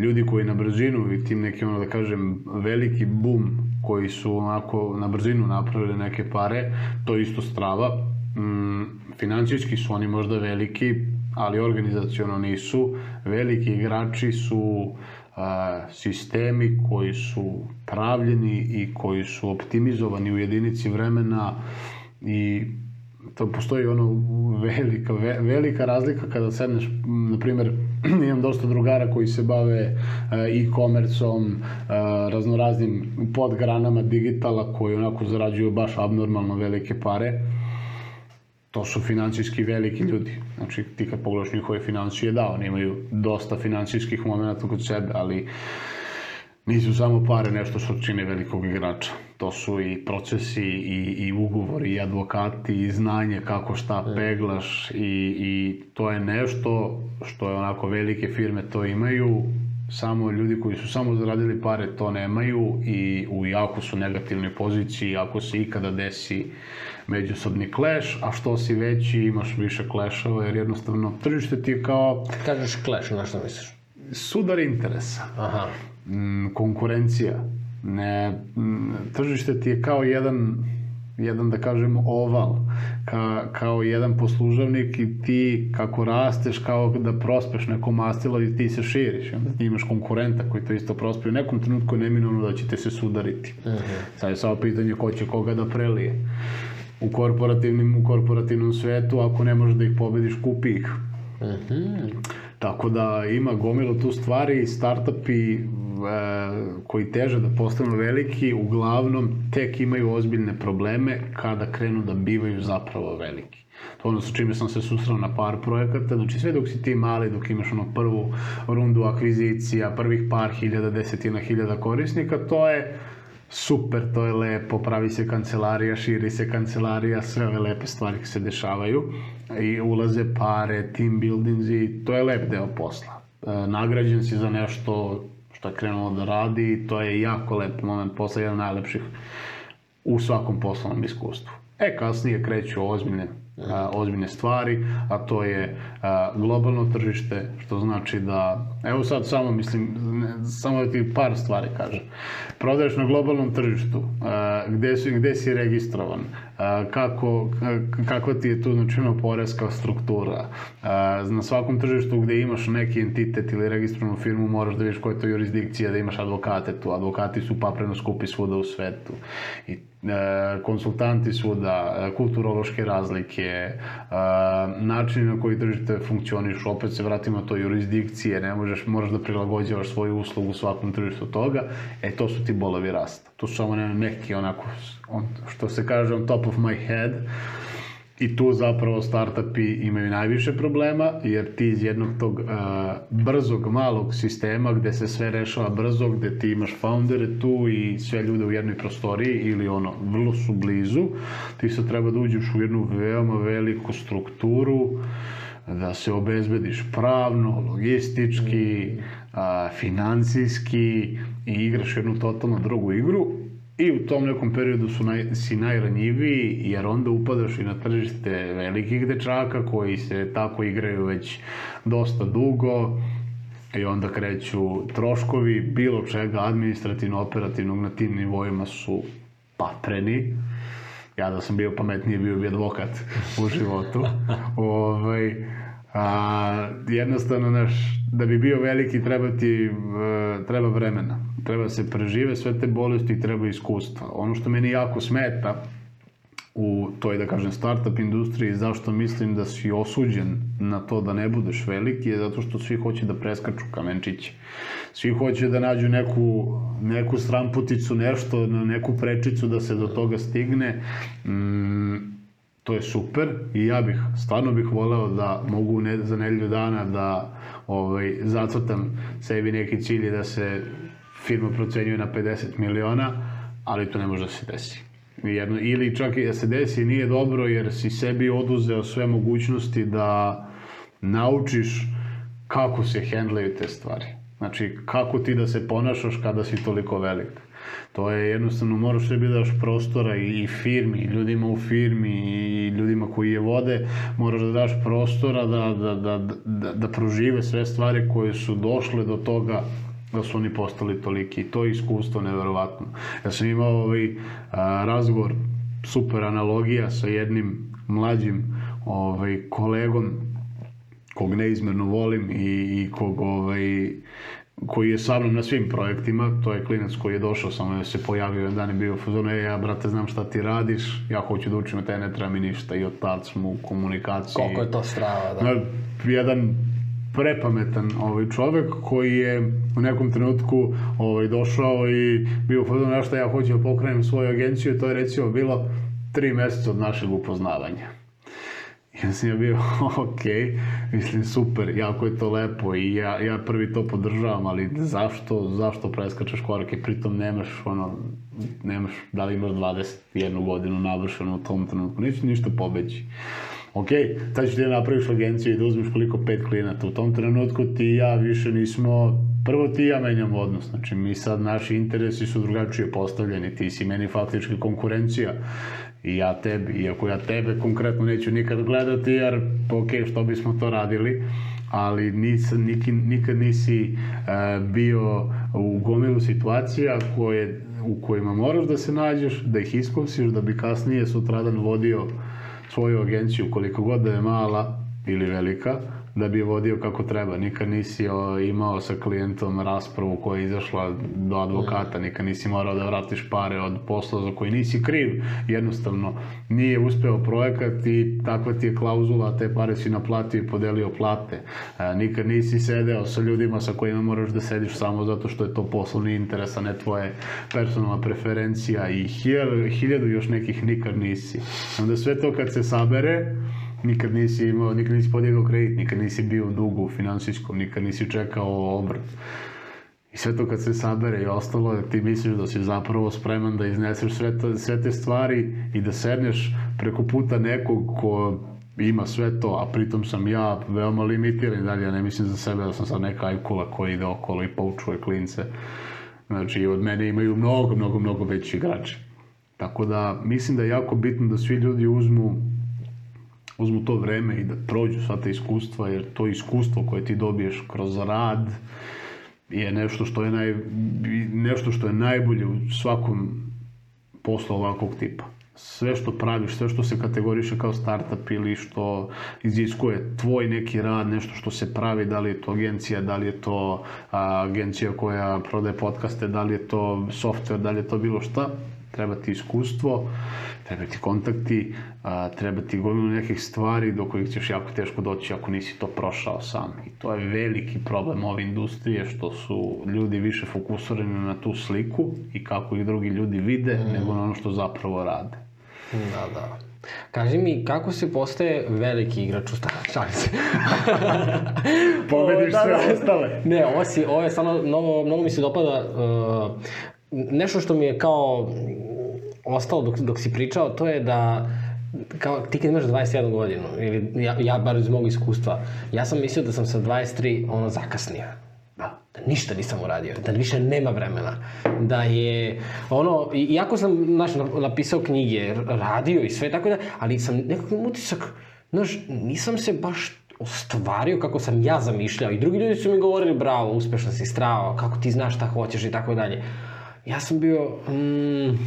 Ljudi koji na brzinu i tim neki, ono da kažem, veliki bum koji su onako na brzinu napravili neke pare, to je isto strava. Mm, financijski su oni možda veliki, ali organizaciono nisu. Veliki igrači su a, sistemi koji su pravljeni i koji su optimizovani u jedinici vremena i to postoji ono velika, ve, velika razlika kada sedneš, na primjer, imam dosta drugara koji se bave e, e-commerceom, e, raznoraznim podgranama digitala koji onako zarađuju baš abnormalno velike pare. To su financijski veliki ljudi. Znači, ti kad pogledaš njihove financije, da, oni imaju dosta financijskih momenta kod sebe, ali nisu samo pare nešto što čine velikog igrača. To su i procesi, i, i ugovori, i advokati, i znanje kako šta peglaš i, i to je nešto što je onako velike firme to imaju, samo ljudi koji su samo zaradili pare to nemaju i u jako su negativnoj poziciji ako se ikada desi međusobni clash, a što si veći imaš više clashova jer jednostavno tržište ti je kao Kažeš clash, na što misliš? sudar interesa Aha. Mm, konkurencija. Ne, mm, tržište ti je kao jedan, jedan da kažem oval, ka, kao jedan poslužavnik i ti kako rasteš, kao da prospeš neko mastilo i ti se širiš. Onda ti imaš konkurenta koji to isto prospe. U nekom trenutku je neminovno da ćete se sudariti. Sad je samo pitanje ko će koga da prelije. U korporativnim, u korporativnom svetu, ako ne možeš da ih pobediš, kupi ih. Tako da ima gomilo tu stvari, startupi e, koji teže da postanu veliki, uglavnom tek imaju ozbiljne probleme kada krenu da bivaju zapravo veliki. To ono sa čime sam se susreo na par projekata, znači sve dok si ti mali, dok imaš ono prvu rundu akvizicija, prvih par hiljada, desetina hiljada korisnika, to je super, to je lepo, pravi se kancelarija, širi se kancelarija, sve ove lepe stvari se dešavaju i ulaze pare, team buildings i to je lep deo posla. E, nagrađen si za nešto što je krenulo da radi i to je jako lep moment posla, jedan najlepših u svakom poslovnom iskustvu. E, kasnije kreću ozbiljne ozbiljne stvari, a to je globalno tržište, što znači da, evo sad samo mislim, samo da ti par stvari kažem. Prodaješ na globalnom tržištu, gde, si, gde si registrovan, kako, kako ti je tu načinno poreska struktura. Na svakom tržištu gde imaš neki entitet ili registrovanu firmu, moraš da vidiš koja je to jurisdikcija, da imaš advokate tu. Advokati su papreno skupi svuda u svetu. I konsultanti svuda, e, kulturološke razlike, e, način na koji tržište funkcioniš, opet se vratimo na to jurisdikcije, ne možeš, moraš da prilagođavaš svoju uslugu svakom tržištu toga, e to su ti bolovi rasta. To su samo neki onako, on, što se kaže on top of my head, I tu zapravo startupi imaju najviše problema, jer ti iz jednog tog uh, brzog, malog sistema gde se sve rešava brzo, gde ti imaš foundere tu i sve ljude u jednoj prostoriji ili ono, vrlo su blizu, ti se treba da uđeš u jednu veoma veliku strukturu, da se obezbediš pravno, logistički, a, financijski i igraš jednu totalno drugu igru I u tom nekom periodu su naj, si najranjiviji, jer onda upadaš i na tržište velikih dečaka koji se tako igraju već dosta dugo i onda kreću troškovi bilo čega administrativno-operativnog na tim nivoima su papreni. Ja da sam bio pametniji, bio bi advokat u životu. ovaj, a, jednostavno, naš, da bi bio veliki treba ti treba vremena. Treba se prežive sve te bolesti treba iskustva. Ono što meni jako smeta u toj, da kažem, startup industriji, zašto mislim da si osuđen na to da ne budeš veliki, je zato što svi hoće da preskaču kamenčiće. Svi hoće da nađu neku, neku stramputicu, nešto, neku prečicu da se do toga stigne. Mm, to je super i ja bih, stvarno bih voleo da mogu ne, za nedelju dana da ovaj, zacrtam sebi neki cilj da se firma procenjuje na 50 miliona, ali to ne može da se desi. Jedno, ili čak i da se desi nije dobro jer si sebi oduzeo sve mogućnosti da naučiš kako se hendlaju te stvari. Znači, kako ti da se ponašaš kada si toliko velik. To je jednostavno, moraš sebi da daš prostora i, firmi, i ljudima u firmi, i ljudima koji je vode, moraš da daš prostora da, da, da, da, da prožive sve stvari koje su došle do toga da su oni postali toliki. To je iskustvo neverovatno. Ja sam imao ovaj a, razgovor, super analogija sa jednim mlađim ovaj, kolegom kog neizmerno volim i, i kog ovaj, koji je sa mnom na svim projektima, to je klinac koji je došao, samo je se pojavio jedan dan je bio u fazonu, e, ja brate znam šta ti radiš, ja hoću da učim, te ne treba mi ništa i od tad smo u komunikaciji. Koliko je to strava, da. Na, jedan prepametan ovaj čovek koji je u nekom trenutku ovaj došao i bio u fazonu nešto ja hoću da pokrenem svoju agenciju, to je recimo bilo tri meseca od našeg upoznavanja. Ja sam ja bio, ok, mislim, super, jako je to lepo i ja, ja prvi to podržavam, ali zašto, zašto preskačeš korake, pritom nemaš, ono, nemaš, da li imaš 21 godinu navršenu u tom trenutku, neće ništa pobeći. Ok, sad ću ti da napraviš agenciju i da uzmeš koliko pet klijenata. U tom trenutku ti i ja više nismo, prvo ti i ja menjamo odnos. Znači mi sad, naši interesi su drugačije postavljeni. Ti si meni faktički konkurencija i ja tebi, iako ja tebe konkretno neću nikad gledati, jer ok, što bismo to radili, ali nis, nikad, nikad nisi uh, bio u gomilu situacija koje, u kojima moraš da se nađeš, da ih iskusiš, da bi kasnije sutradan vodio svoju agenciju koliko god da je mala ili velika, da bi je vodio kako treba. Nikad nisi imao sa klijentom raspravu koja je izašla do advokata, nikad nisi morao da vratiš pare od posla za koji nisi kriv. Jednostavno, nije uspeo projekat i takva ti je klauzula, te pare si naplatio i podelio plate. E, nikad nisi sedeo sa ljudima sa kojima moraš da sediš samo zato što je to poslovni interes, a ne tvoje personalna preferencija i hiljadu, hiljadu još nekih nikad nisi. Onda sve to kad se sabere, nikad nisi imao, nikad nisi podigao kredit, nikad nisi bio u dugu finansijskom, nikad nisi čekao obrt. I sve to kad se sabere i ostalo, ti misliš da si zapravo spreman da izneseš sve, to, sve te stvari i da sedneš preko puta nekog ko ima sve to, a pritom sam ja veoma limitiran dalje, ja ne mislim za sebe da sam sad neka ajkula koji ide okolo i poučuje klince. Znači, od mene imaju mnogo, mnogo, mnogo veći igrači. Tako da, mislim da je jako bitno da svi ljudi uzmu uzmu to vreme i da prođu sva ta iskustva, jer to iskustvo koje ti dobiješ kroz rad je nešto što je, naj, nešto što je najbolje u svakom poslu ovakvog tipa. Sve što praviš, sve što se kategoriše kao startup ili što iziskuje tvoj neki rad, nešto što se pravi, da li je to agencija, da li je to a, agencija koja prodaje podcaste, da li je to software, da li je to bilo šta, treba ti iskustvo, treba ti kontakti, a, treba ti gomilu nekih stvari do kojih ćeš jako teško doći ako nisi to prošao sam. I to je veliki problem ove industrije, što su ljudi više fokusirani na tu sliku i kako ih drugi ljudi vide, mm. nego na ono što zapravo rade. Da, da. Kaži mi, kako se postaje veliki igrač u? Šalim se. Pobediš da, sve da. ostale. Ne, ovo, si, ovo je stvarno, mnogo, mnogo mi se dopada. Uh, nešto što mi je kao ostalo dok, dok si pričao, to je da kao ti kad imaš 21 godinu, ili ja, ja bar iz mog iskustva, ja sam mislio da sam sa 23 ono zakasnio da ništa nisam uradio, da više nema vremena, da je ono, iako sam znaš, napisao knjige, radio i sve tako da, ali sam nekakav utisak, znaš, nisam se baš ostvario kako sam ja zamišljao i drugi ljudi su mi govorili bravo, uspešno si strao, kako ti znaš šta hoćeš i tako dalje. Ja sam bio, mm,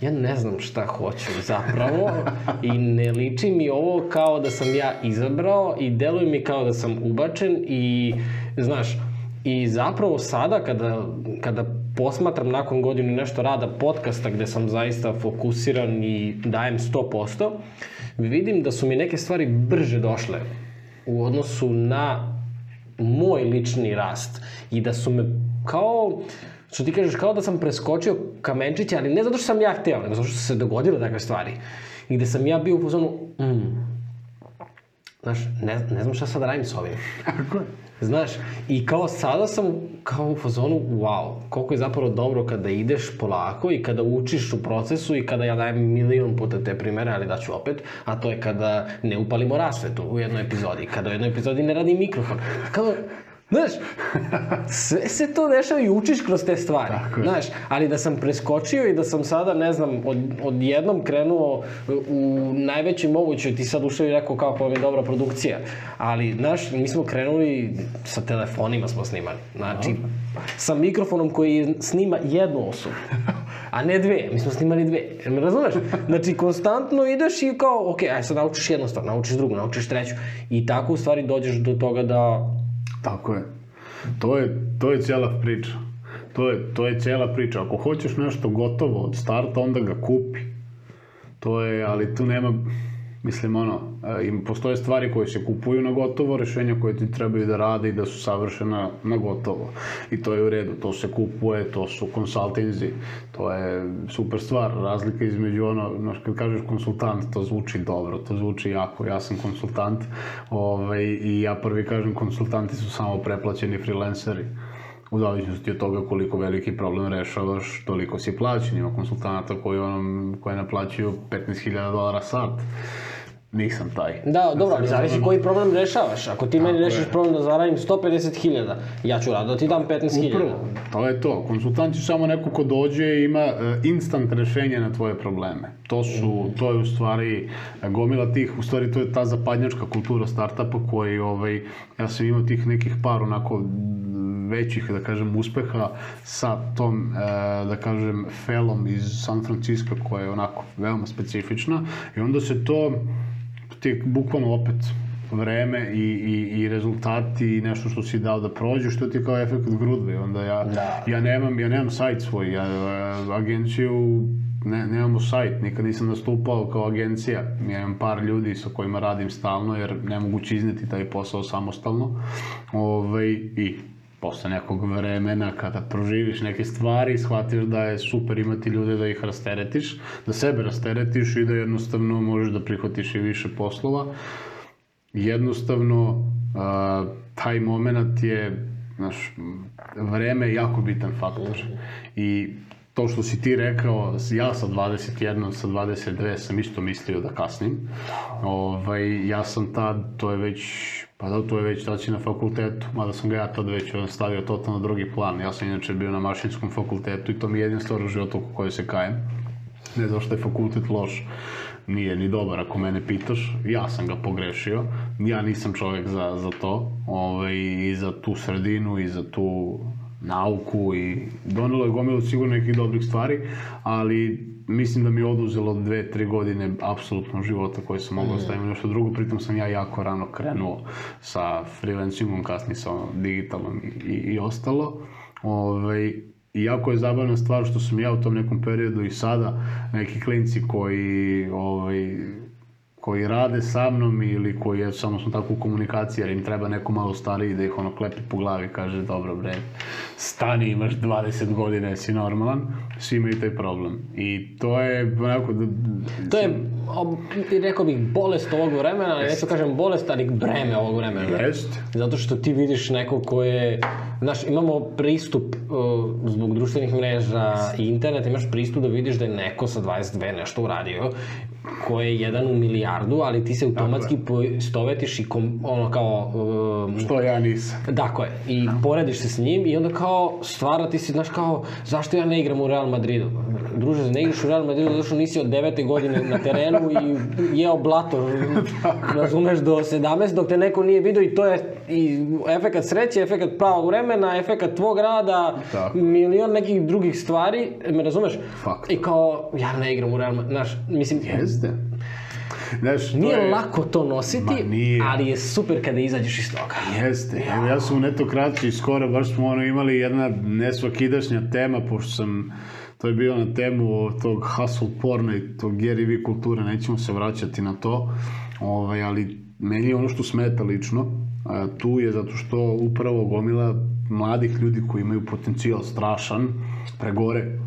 ja ne znam šta hoću zapravo i ne liči mi ovo kao da sam ja izabrao i deluje mi kao da sam ubačen i, znaš, I zapravo sada kada, kada posmatram nakon godinu nešto rada podcasta gde sam zaista fokusiran i dajem 100%, vidim da su mi neke stvari brže došle u odnosu na moj lični rast i da su me kao što ti kažeš, kao da sam preskočio kamenčiće, ali ne zato što sam ja hteo, nego zato što se dogodile takve stvari. I gde sam ja bio u pozonu, mm, znaš, ne, ne znam šta sad da radim s ovim. Kako je? Znaš, i kao sada sam kao u fazonu, wow, koliko je zapravo dobro kada ideš polako i kada učiš u procesu i kada ja dajem milion puta te primere, ali daću opet, a to je kada ne upalimo rasvetu u jednoj epizodi, kada u jednoj epizodi ne radi mikrofon. Kao, Znaš, sve se to dešava i učiš kroz te stvari. Tako je. Znaš, ali da sam preskočio i da sam sada, ne znam, od, od jednom krenuo u najvećoj mogućoj, ti sad ušao i rekao kao pa mi je dobra produkcija. Ali, znaš, mi smo krenuli sa telefonima smo snimali. Znači, sa mikrofonom koji snima jednu osobu. a ne dve. Mi smo snimali dve. Me razumeš? Znači, konstantno ideš i kao, ok, aj sad naučiš jednu stvar, naučiš drugu, naučiš treću. I tako u stvari dođeš do toga da Tako je. To je, to je cijela priča. To je, to je cijela priča. Ako hoćeš nešto gotovo od starta, onda ga kupi. To je, ali tu nema, Mislim, ono, e, im postoje stvari koje se kupuju na gotovo, rešenja koje ti trebaju da rade i da su savršena na gotovo. I to je u redu, to se kupuje, to su konsultinzi, to je super stvar. Razlika između ono, znaš, kad kažeš konsultant, to zvuči dobro, to zvuči jako. Ja sam konsultant ovaj, i ja prvi kažem konsultanti su samo preplaćeni freelanceri u zavisnosti od toga koliko veliki problem rešavaš, toliko si plaćen. Ima konsultanata koji, onom, koje naplaćuju 15.000 dolara sat nisam taj. Da, dobro, ali zavisi koji problem rešavaš. Ako ti meni rešiš problem da zaradim 150.000, ja ću rado da ti dam 15.000. Upravo, to je to. Konsultant je samo neko ko dođe i ima e, instant rešenje na tvoje probleme. To su, mm. to je u stvari e, gomila tih, u stvari to je ta zapadnjačka kultura startupa koji, ovaj, ja sam imao tih nekih par onako većih, da kažem, uspeha sa tom, e, da kažem, felom iz San Francisco koja je onako veoma specifična i onda se to ti bukvalno opet vreme i, i, i rezultati i nešto što si dao da prođe, što ti kao efekt grudve. Onda ja, da. ja, nemam, ja nemam sajt svoj, ja agenciju ne, nemamo sajt, nikad nisam nastupao kao agencija. Ja imam par ljudi sa kojima radim stalno, jer ne mogu izneti taj posao samostalno. Ove, ovaj, I posle nekog vremena kada proživiš neke stvari, shvatiš da je super imati ljude da ih rasteretiš, da sebe rasteretiš i da jednostavno možeš da prihvatiš i više poslova. Jednostavno, taj moment je, znaš, vreme je jako bitan faktor. I to što si ti rekao, ja sa 21, sa 22 sam isto mislio da kasnim. Ovaj, ja sam tad, to je već, pa da, to je već tad si na fakultetu, mada sam ga ja tad već stavio totalno drugi plan. Ja sam inače bio na mašinskom fakultetu i to mi je jedina stvar u životu u kojoj se kajem. Ne zato što je fakultet loš, nije ni dobar ako mene pitaš, ja sam ga pogrešio, ja nisam čovjek za, za to, ovaj, i za tu sredinu i za tu nauku i donelo je gomilu sigurno nekih dobrih stvari, ali mislim da mi je oduzelo dve, tri godine apsolutno života koje sam mogao staviti nešto drugo, pritom sam ja jako rano krenuo sa freelancingom, kasnije sa digitalnom i, i, i ostalo. Ovaj, I jako je zabavna stvar što sam ja u tom nekom periodu i sada neki klinci koji ovaj, koji rade sa mnom ili koji je samo smo tako u komunikaciji jer im treba neko malo stariji da ih ono klepi po glavi i kaže dobro bre, stani imaš 20 godina, jesi normalan, svi imaju taj problem. I to je onako... Da, To je, ob- rekao bih, bolest ovog vremena, ali neću kažem bolest, ali breme ovog vremena. Jest. Zato što ti vidiš nekog ko je, znaš, imamo pristup uh, zbog društvenih mreža i interneta, imaš pristup da vidiš da je neko sa 22 nešto uradio, ko je jedan u milijardu, ali ti se automatski poistovetiš i kom, ono kao... Uh, Što ja nisam. Tako je. I porediš se s njim i onda kao stvara ti si, znaš kao, zašto ja ne igram u Real Madridu? Druže, ne igraš u Real Madridu zato što nisi od devete godine na terenu i jeo blato, razumeš, do 17 dok te neko nije vidio i to je i efekat sreće, efekat pravog vremena, efekat tvog rada, Tako. milion nekih drugih stvari, me razumeš? Fakt. I kao, ja ne igram u Real Madridu, znaš, mislim, Jeste. Znaš, nije je... lako to nositi, ali je super kada izađeš iz toga. Jeste, evo ja sam u netokraciji skoro, baš smo ono imali jedna nesvakidašnja tema, pošto sam, to je bilo na temu tog hustle porna i tog Gary V kulture, nećemo se vraćati na to, ovaj, ali meni je ono što smeta lično, a, tu je zato što upravo gomila mladih ljudi koji imaju potencijal strašan, pregore.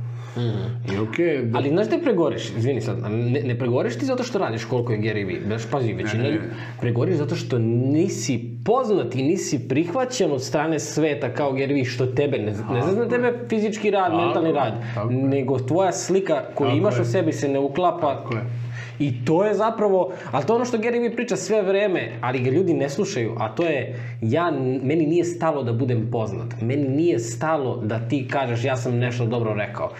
I okej, da- Ali znaš gde pregoriš, izvini sad, ne, ne pregoriš ti zato što radiš koliko je Gary Vee, znaš, pazi, većina ljudi, pregoriš zato što nisi poznat i nisi prihvaćen od strane sveta kao Gary Vee, što tebe, ne, ne znači na tebe fizički rad, Tako mentalni rad, tako nego tvoja slika koju Tako imaš o sebi se ne uklapa. Tako je. I to je zapravo, ali to je ono što Gary Vee priča sve vreme, ali ga ljudi ne slušaju, a to je, ja, meni nije stalo da budem poznat, meni nije stalo da ti kažeš ja sam nešto dobro rekao,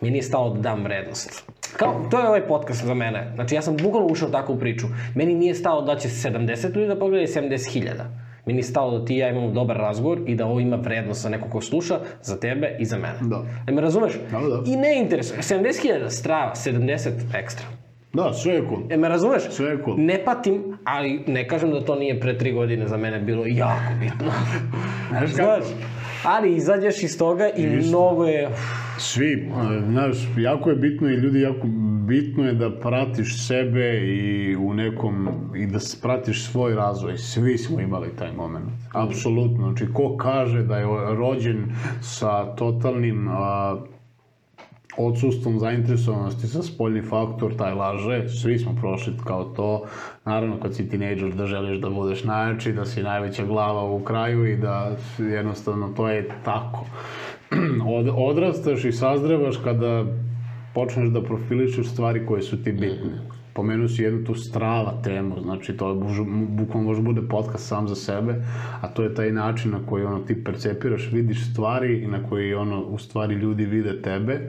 meni je stalo da dam vrednost. Kao, to je ovaj podcast za mene, znači ja sam bukvalno ušao u takvu priču, meni nije stalo da će 70 ljudi da pogleda i 70.000. Meni je stalo da ti i ja imamo dobar razgovor i da ovo ima vrednost za nekog ko sluša, za tebe i za mene. Da. E me razumeš? Da, da. I ne interesuje. 70.000 strava, 70 ekstra. Da, sve je cool. E, me razumeš? Sve je cool. Ne patim, ali ne kažem da to nije pre tri godine za mene bilo jako bitno. Znaš kako? Znaš, ali izađeš iz toga i mnogo je... Svi, e, znaš, jako je bitno i ljudi jako bitno je da pratiš sebe i u nekom, i da pratiš svoj razvoj. Svi smo imali taj moment. Apsolutno. Znači, ko kaže da je rođen sa totalnim a, odsustvom zainteresovanosti za spoljni faktor, taj laže, svi smo prošli kao to. Naravno, kad si tinejdžer da želiš da budeš najjači, da si najveća glava u kraju i da jednostavno to je tako. Od, odrastaš i sazrevaš kada počneš da profilišeš stvari koje su ti bitne. Pomenuo si jednu tu strava temu, znači to buž- bukvalno može bude podcast sam za sebe, a to je taj način na koji ono ti percepiraš, vidiš stvari i na koji ono u stvari ljudi vide tebe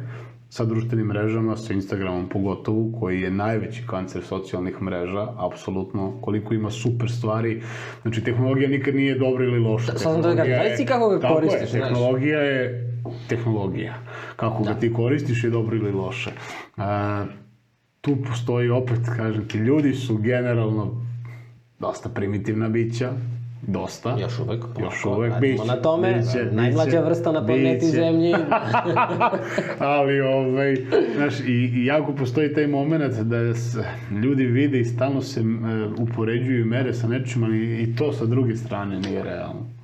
sa društvenim mrežama, sa Instagramom pogotovo, koji je najveći kancer socijalnih mreža, apsolutno, koliko ima super stvari. Znači, tehnologija nikad nije dobra ili loša. Sad sam da Tehnologija reci je- kako ga koristiš, je, znaš. tehnologija je tehnologija. Kako ga ti koristiš je dobro ili loše. A, tu postoji opet, kažem ti, ljudi su generalno dosta primitivna bića, dosta. Još uvek. Još polako, uvek biće, na tome, biće, najmlađa biće, vrsta na planeti biće. Zemlji. Ali, ovaj, znaš, i, i jako postoji taj moment da se ljudi vide i stalno se e, upoređuju mere sa nečim, ali i to sa druge strane nije realno.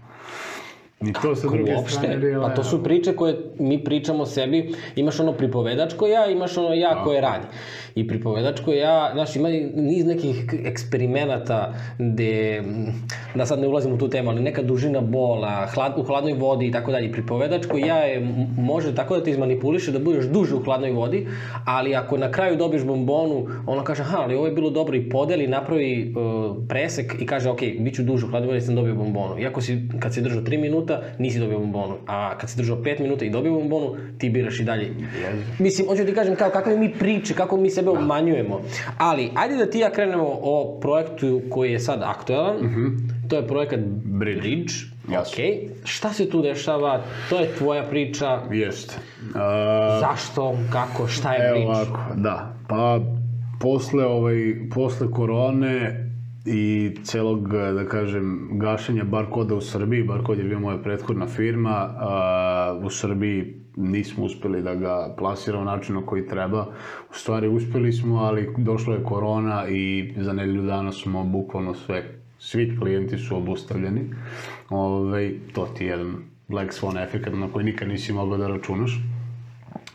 Ni to sa druge Uopšte, strane real pa to su priče koje mi pričamo sebi, imaš ono pripovedačko ja, imaš ono ja koje radi. I pripovedačko ja, znaš, ima niz nekih eksperimenata gde, da sad ne ulazim u tu temu, ali neka dužina bola, hlad, u hladnoj vodi i tako dalje. Pripovedačko ja je, može tako da te izmanipuliše da budeš duže u hladnoj vodi, ali ako na kraju dobiješ bombonu, ono kaže, aha, ali ovo je bilo dobro i podeli, napravi uh, presek i kaže, ok, bit ću duže u hladnoj vodi, sam dobio bombonu. Iako si, kad si držao 3 minuta, nisi dobio bombonu. A kad si držao 5 minuta i dobio bombonu, ti biraš i dalje. Mislim, hoću ti kažem kao kakve mi priče, kako mi sebe obmanjujemo. Ali, ajde da ti ja krenemo o projektu koji je sad aktualan. To je projekat Bridge. Bridge. Jasno. Ok. Šta se tu dešava? To je tvoja priča. Jeste. Uh, Zašto? Kako? Šta je Evo Bridge? ovako, da. Pa, posle, ovaj, posle korone i celog, da kažem, gašenja Barkoda u Srbiji, Barkod je bio moja prethodna firma, u Srbiji nismo uspeli da ga plasiramo na način na koji treba. U stvari uspeli smo, ali došla je korona i za nedelju dana smo bukvalno sve, svi klijenti su obustavljeni. Ove, to ti je jedan Black Swan efekt na koji nikad nisi mogao da računaš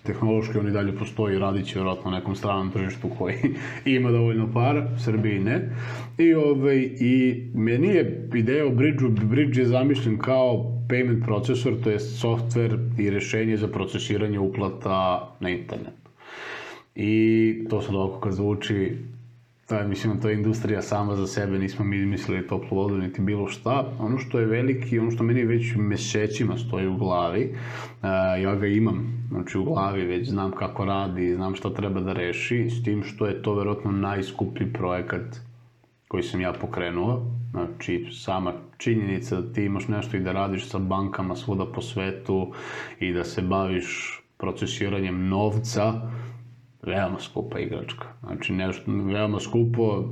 tehnološki on i dalje postoji, radit će vjerojatno na nekom stranom tržištu koji ima dovoljno para, u Srbiji ne. I, ovaj, I meni je ideja o Bridge-u, Bridge je zamišljen kao payment procesor, to je software i rešenje za procesiranje uplata na internetu. I to sad ovako kad zvuči, to je, mislim, to je industrija sama za sebe, nismo mi izmislili toplu vodu, niti bilo šta. Ono što je veliki, ono što meni već mesecima stoji u glavi, ja ga imam, znači u glavi već znam kako radi, znam šta treba da reši, s tim što je to verovatno najskuplji projekat koji sam ja pokrenuo. Znači, sama činjenica da ti imaš nešto i da radiš sa bankama svuda po svetu i da se baviš procesiranjem novca, veoma skupa igračka. Znači, nešto veoma skupo,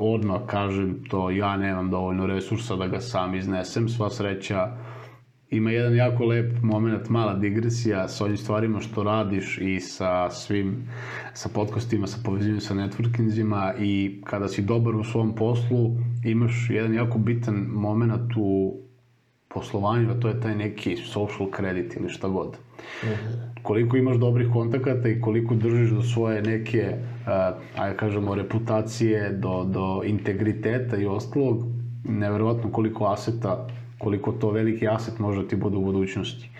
odmah kažem to, ja nemam dovoljno resursa da ga sam iznesem, sva sreća ima jedan jako lep moment, mala digresija sa ovim stvarima što radiš i sa svim, sa podcastima, sa povezivanjem sa networkingzima i kada si dobar u svom poslu, imaš jedan jako bitan moment u poslovanju, a to je taj neki social credit ili šta god. Koliko imaš dobrih kontakata i koliko držiš do svoje neke, uh, ajde kažemo, reputacije, do, do integriteta i ostalog, neverovatno koliko aseta, koliko to veliki aset može ti bude u budućnosti.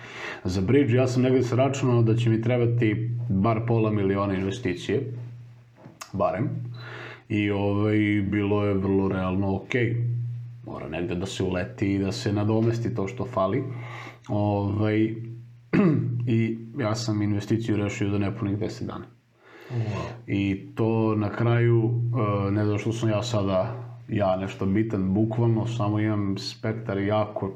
Za Bridge ja sam negde sračunao da će mi trebati bar pola miliona investicije, barem. I ovaj, bilo je vrlo realno okej. Mora negde da se uleti i da se nadomesti to što fali. Ovaj, I ja sam investiciju rešio za nepunih 10 dana. I to na kraju, e, ne zato što sam ja sada ja nešto bitan, bukvalno samo imam spektar jako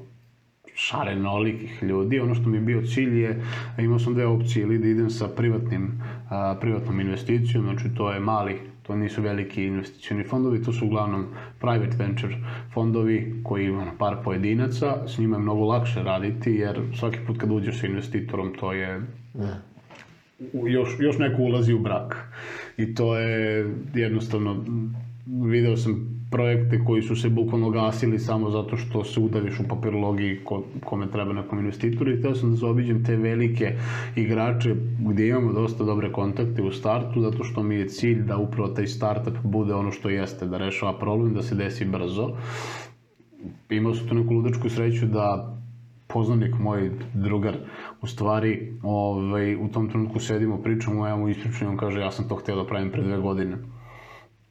šarenolikih ljudi. Ono što mi je bio cilj je, imao sam dve opcije, ili da idem sa privatnim, a, privatnom investicijom, znači to je mali, to nisu veliki investicioni fondovi, to su uglavnom private venture fondovi koji ima na par pojedinaca, s njima je mnogo lakše raditi, jer svaki put kad uđeš sa investitorom, to je u- još, još neko ulazi u brak. I to je jednostavno, video sam projekte koji su se bukvalno gasili samo zato što se udaviš u papirologiji ko, kome treba nekom investitoru i hteo sam da zaobiđem te velike igrače gdje imamo dosta dobre kontakte u startu zato što mi je cilj da upravo taj startup bude ono što jeste, da rešava problem, da se desi brzo. Imao sam tu neku ludačku sreću da poznanik moj drugar u stvari ovaj, u tom trenutku sedimo, pričamo, ja mu ispričam i on kaže ja sam to hteo da pravim pre dve godine.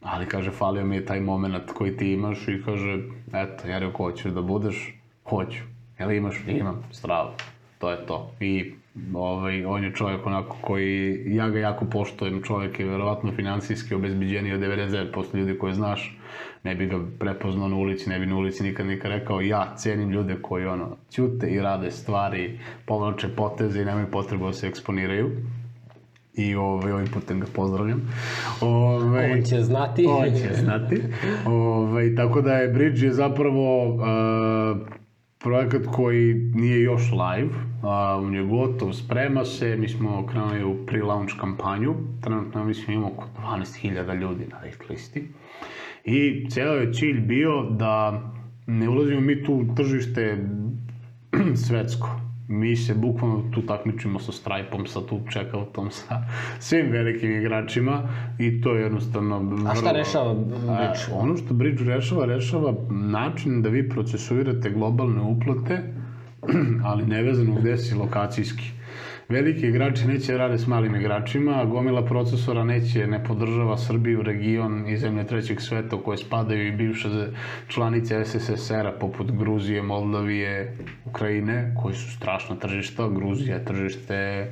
Ali kaže, falio mi je taj moment koji ti imaš i kaže, eto, ja rekao, hoćeš da budeš? Hoću. Jel imaš? Imam, strava. To je to. I ovaj, on je čovjek onako koji, ja ga jako poštojem, čovjek je verovatno finansijski obezbiđeniji od 99% ljudi koje znaš, ne bi ga prepoznao na ulici, ne bi na ulici nikad nikad rekao, ja cenim ljude koji ono, ćute i rade stvari, povlače poteze i nemaju potrebu da se eksponiraju i ovaj, ovim putem ga pozdravljam. Ovaj, On će znati. On će znati. Ovaj, tako da je Bridge je zapravo uh, projekat koji nije još live, uh, on je gotov, sprema se, mi smo krenuli u pre-launch kampanju, trenutno mislim imamo oko 12.000 ljudi na wait listi. I ceo je cilj bio da ne ulazimo mi tu u tržište svetsko. Mi se bukvalno tu takmičimo sa Stripe-om, sa tu checkoutom, sa svim velikim igračima i to je jednostavno... A šta rešava Bridge? A, ono što Bridge rešava, rešava način da vi procesuirate globalne uplate, ali nevezano gde si lokacijski veliki igrači neće rade s malim igračima, gomila procesora neće, ne podržava Srbiju, region i zemlje trećeg sveta u koje spadaju i bivše članice SSSR-a poput Gruzije, Moldavije, Ukrajine, koji su strašna tržišta. Gruzija je tržište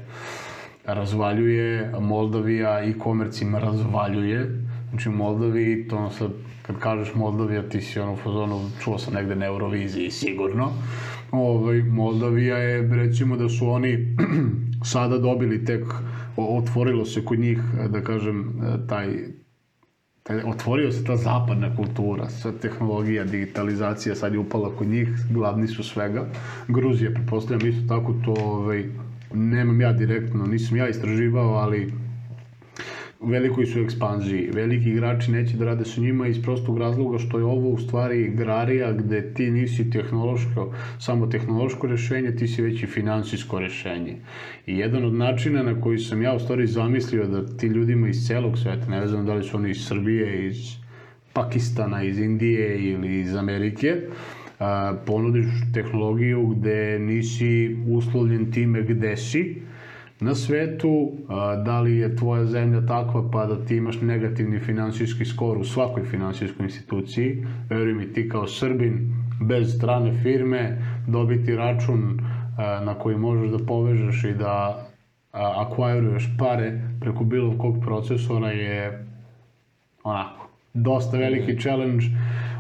razvaljuje, Moldavija i komercima razvaljuje. Znači u Moldaviji, to ono sad, kad kažeš Moldavija, ti si ono u fazonu, čuo sam negde na Euroviziji, sigurno. Ovaj, Moldavija je, recimo da su oni sada dobili tek, otvorilo se kod njih, da kažem, taj, taj otvorio se ta zapadna kultura, sva tehnologija, digitalizacija sad je upala kod njih, glavni su svega. Gruzija, pretpostavljam isto tako to, ovaj, nemam ja direktno, nisam ja istraživao, ali velikoj su ekspanziji. Veliki igrači neće da rade sa njima iz prostog razloga što je ovo u stvari igrarija gde ti nisi tehnološko, samo tehnološko rešenje, ti si već i finansijsko rešenje. I jedan od načina na koji sam ja u stvari zamislio da ti ljudima iz celog sveta, ne znam da li su oni iz Srbije, iz Pakistana, iz Indije ili iz Amerike, ponudiš tehnologiju gde nisi uslovljen time gde si, na svetu, da li je tvoja zemlja takva pa da ti imaš negativni finansijski skor u svakoj finansijskoj instituciji, veruj mi ti kao Srbin bez strane firme dobiti račun na koji možeš da povežeš i da akvairuješ pare preko bilo kog procesora je onako dosta veliki challenge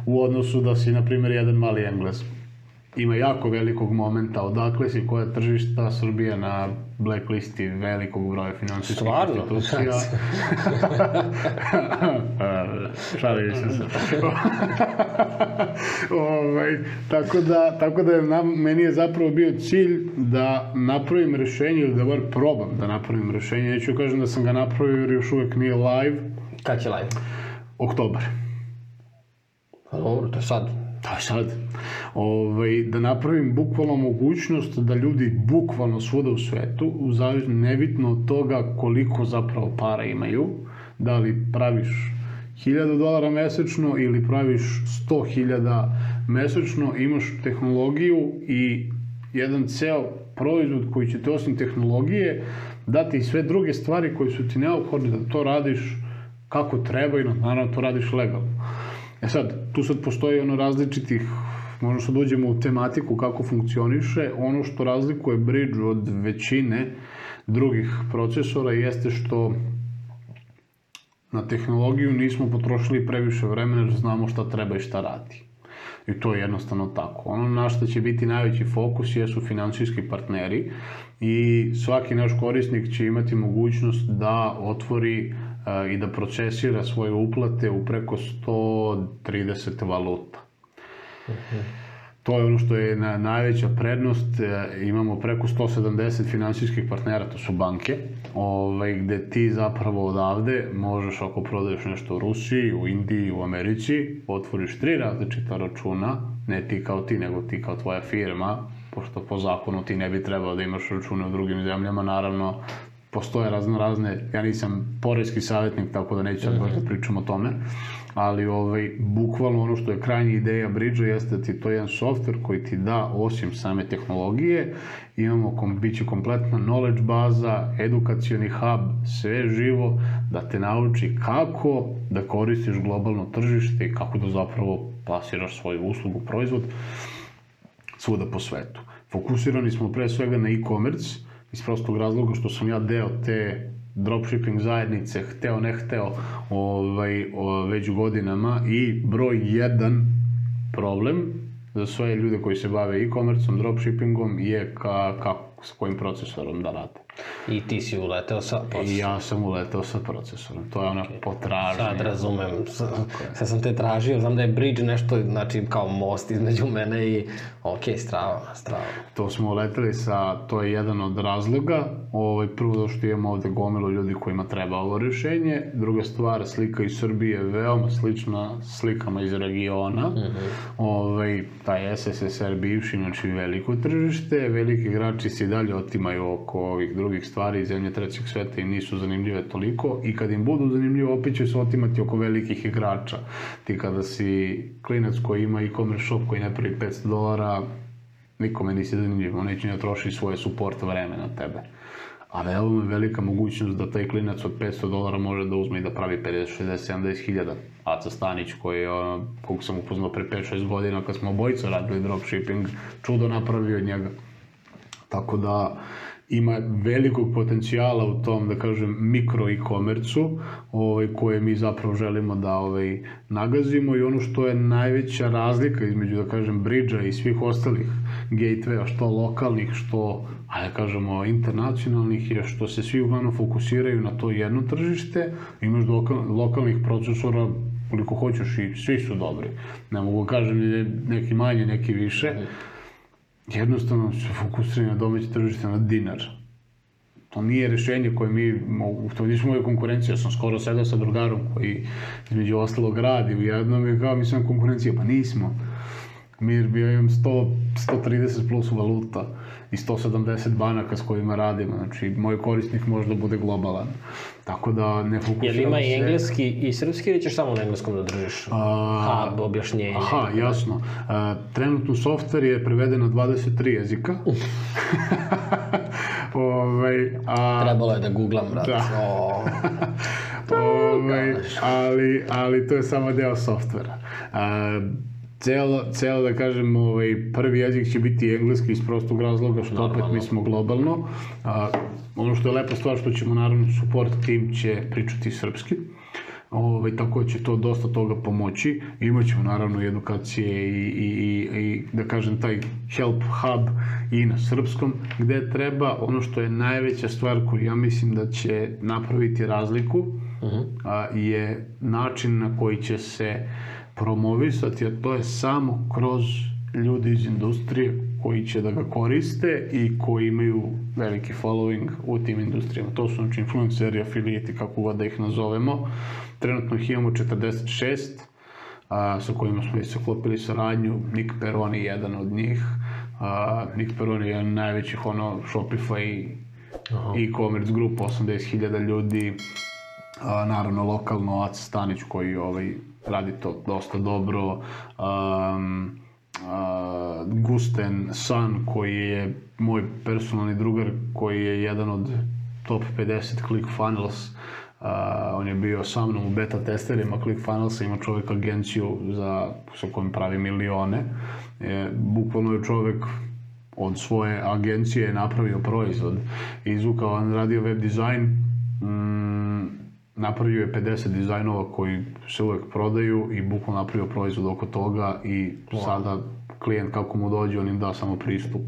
u odnosu da si na primjer jedan mali englez ima jako velikog momenta odakle si koja tržišta Srbija na blacklisti velikog broja finansijskih Stvarno? institucija. Šalim se se. ovaj, tako da, tako da je na, meni je zapravo bio cilj da napravim rešenje ili da bar probam da napravim rešenje. Neću kažem da sam ga napravio jer još uvek nije live. Kad će live? Oktobar. Pa dobro, to je sad. Da, sad, ovaj, da napravim bukvalno mogućnost da ljudi bukvalno svuda u svetu, u zavisno nebitno od toga koliko zapravo para imaju, da li praviš 1000 dolara mesečno ili praviš 100.000 mesečno, imaš tehnologiju i jedan ceo proizvod koji će te osim tehnologije dati i sve druge stvari koje su ti neophodne da to radiš kako treba i naravno to radiš legalno. E sad, tu sad postoji ono različitih, možda što dođemo u tematiku kako funkcioniše, ono što razlikuje Bridge od većine drugih procesora jeste što na tehnologiju nismo potrošili previše vremena jer znamo šta treba i šta radi. I to je jednostavno tako. Ono na što će biti najveći fokus jesu finansijski partneri i svaki naš korisnik će imati mogućnost da otvori i da procesira svoje uplate u preko 130 valuta. Uh -huh. To je ono što je na, najveća prednost. E, imamo preko 170 finansijskih partnera, to su banke, ovaj, gde ti zapravo odavde možeš, ako prodaješ nešto u Rusiji, u Indiji, u Americi, otvoriš tri različita računa, ne ti kao ti, nego ti kao tvoja firma, pošto po zakonu ti ne bi trebao da imaš račune u drugim zemljama, naravno postoje razne razne, ja nisam porezki savjetnik, tako da neću sad mm -hmm. da pričam o tome, ali ovaj, bukvalno ono što je krajnja ideja Bridge jeste da ti to je jedan software koji ti da, osim same tehnologije, imamo, kom, bit će kompletna knowledge baza, edukacioni hub, sve živo, da te nauči kako da koristiš globalno tržište i kako da zapravo plasiraš svoju uslugu, proizvod svuda po svetu. Fokusirani smo pre svega na e-commerce, iz prostog razloga što sam ja deo te dropshipping zajednice, hteo ne hteo, ovaj, o, već godinama i broj jedan problem za sve ljude koji se bave e-commerceom, dropshippingom je ka, ka, s kojim procesorom da rade. I ti si uleteo sa I procesorom. ja sam uleteo sa procesorom. To je ona potražnja. Sad razumem, sad sam te tražio, znam da je bridge nešto, znači kao most između mene i, ok, strava, strava. To smo uleteli sa, to je jedan od razloga. Ovaj, prvo da što imamo ovde gomilu ljudi kojima treba ovo rješenje. Druga stvar, slika iz Srbije je veoma slična slikama iz regiona. ovaj, taj SSSR bivši, znači veliko tržište, veliki igrači se i dalje otimaju oko ovih drugih stvari, zemlje trećeg sveta im nisu zanimljive toliko i kad im budu zanimljive, opet će se otimati oko velikih igrača. Ti kada si klinac koji ima e-commerce shop koji ne pravi 500 dolara, nikome nisi zanimljiv, on neće ni da troši svoje support vreme na tebe. A veoma je velika mogućnost da taj klinac od 500 dolara može da uzme i da pravi 50, 60, 70 hiljada. Aca Stanić koji je, kog sam upoznao pre 5-6 godina kad smo obojica radili dropshipping, čudo napravio od njega. Tako da ima velikog potencijala u tom, da kažem, mikro e-komercu, ovaj, koje mi zapravo želimo da ovaj, nagazimo i ono što je najveća razlika između, da kažem, bridža i svih ostalih gatewaya, što lokalnih, što, ajde da kažemo, internacionalnih, je što se svi uglavnom fokusiraju na to jedno tržište, imaš lokal, lokalnih procesora koliko hoćeš i svi su dobri. Ne mogu da kažem neki manje, neki više, jednostavno se fokusiraju na domaće tržište na dinar. To nije rešenje koje mi, to nisu moje konkurencije, ja sam skoro sedao sa drugarom koji između ostalog radi u jednom i kao mi smo konkurencija, pa nismo. Mi bio imam 100, 130 plus valuta i 170 banaka s kojima radimo, znači moj korisnik može da bude globalan. Tako da ne fokusiram Jel ima i se- engleski i srpski ili ćeš samo na engleskom da držiš? A, Hub, objašnjenje. Aha, jasno. A, trenutno softver je preveden na 23 jezika. ovaj, a, Trebalo je da googlam, brate. Da. O, ovaj, ali, ali to je samo deo softvera. A, celo, celo da kažem, ovaj, prvi jezik će biti engleski iz prostog razloga što opet mi smo globalno. A, ono što je lepa stvar što ćemo naravno support tim će pričati srpski. Ovaj, tako da će to dosta toga pomoći. Imaćemo naravno i edukacije i, i, i, i da kažem taj help hub i na srpskom gde treba ono što je najveća stvar koju ja mislim da će napraviti razliku a, je način na koji će se promovisati, a to je samo kroz ljudi iz industrije koji će da ga koriste i koji imaju veliki following u tim industrijama. To su znači influenceri, afiliati, kako god da ih nazovemo. Trenutno ih imamo 46, a, sa kojima smo i saklopili saradnju. Nick Peroni je jedan od njih. A, Nick Peroni je jedan najvećih ono, Shopify e-commerce grupa, 80.000 ljudi. A, naravno, lokalno Aca Stanić koji ovaj, radi to dosta dobro. Um, a, Gusten San koji je moj personalni drugar koji je jedan od top 50 ClickFunnels a, on je bio sa mnom u beta testerima ClickFunnelsa, ima čovjek agenciju za, sa kojim pravi milione. E, bukvalno je čovjek od svoje agencije je napravio proizvod. Izvukao, on radio web dizajn, mm, napravio je 50 dizajnova koji se uvek prodaju i bukvalno napravio proizvod oko toga i sada klijent kako mu dođe, on im da samo pristup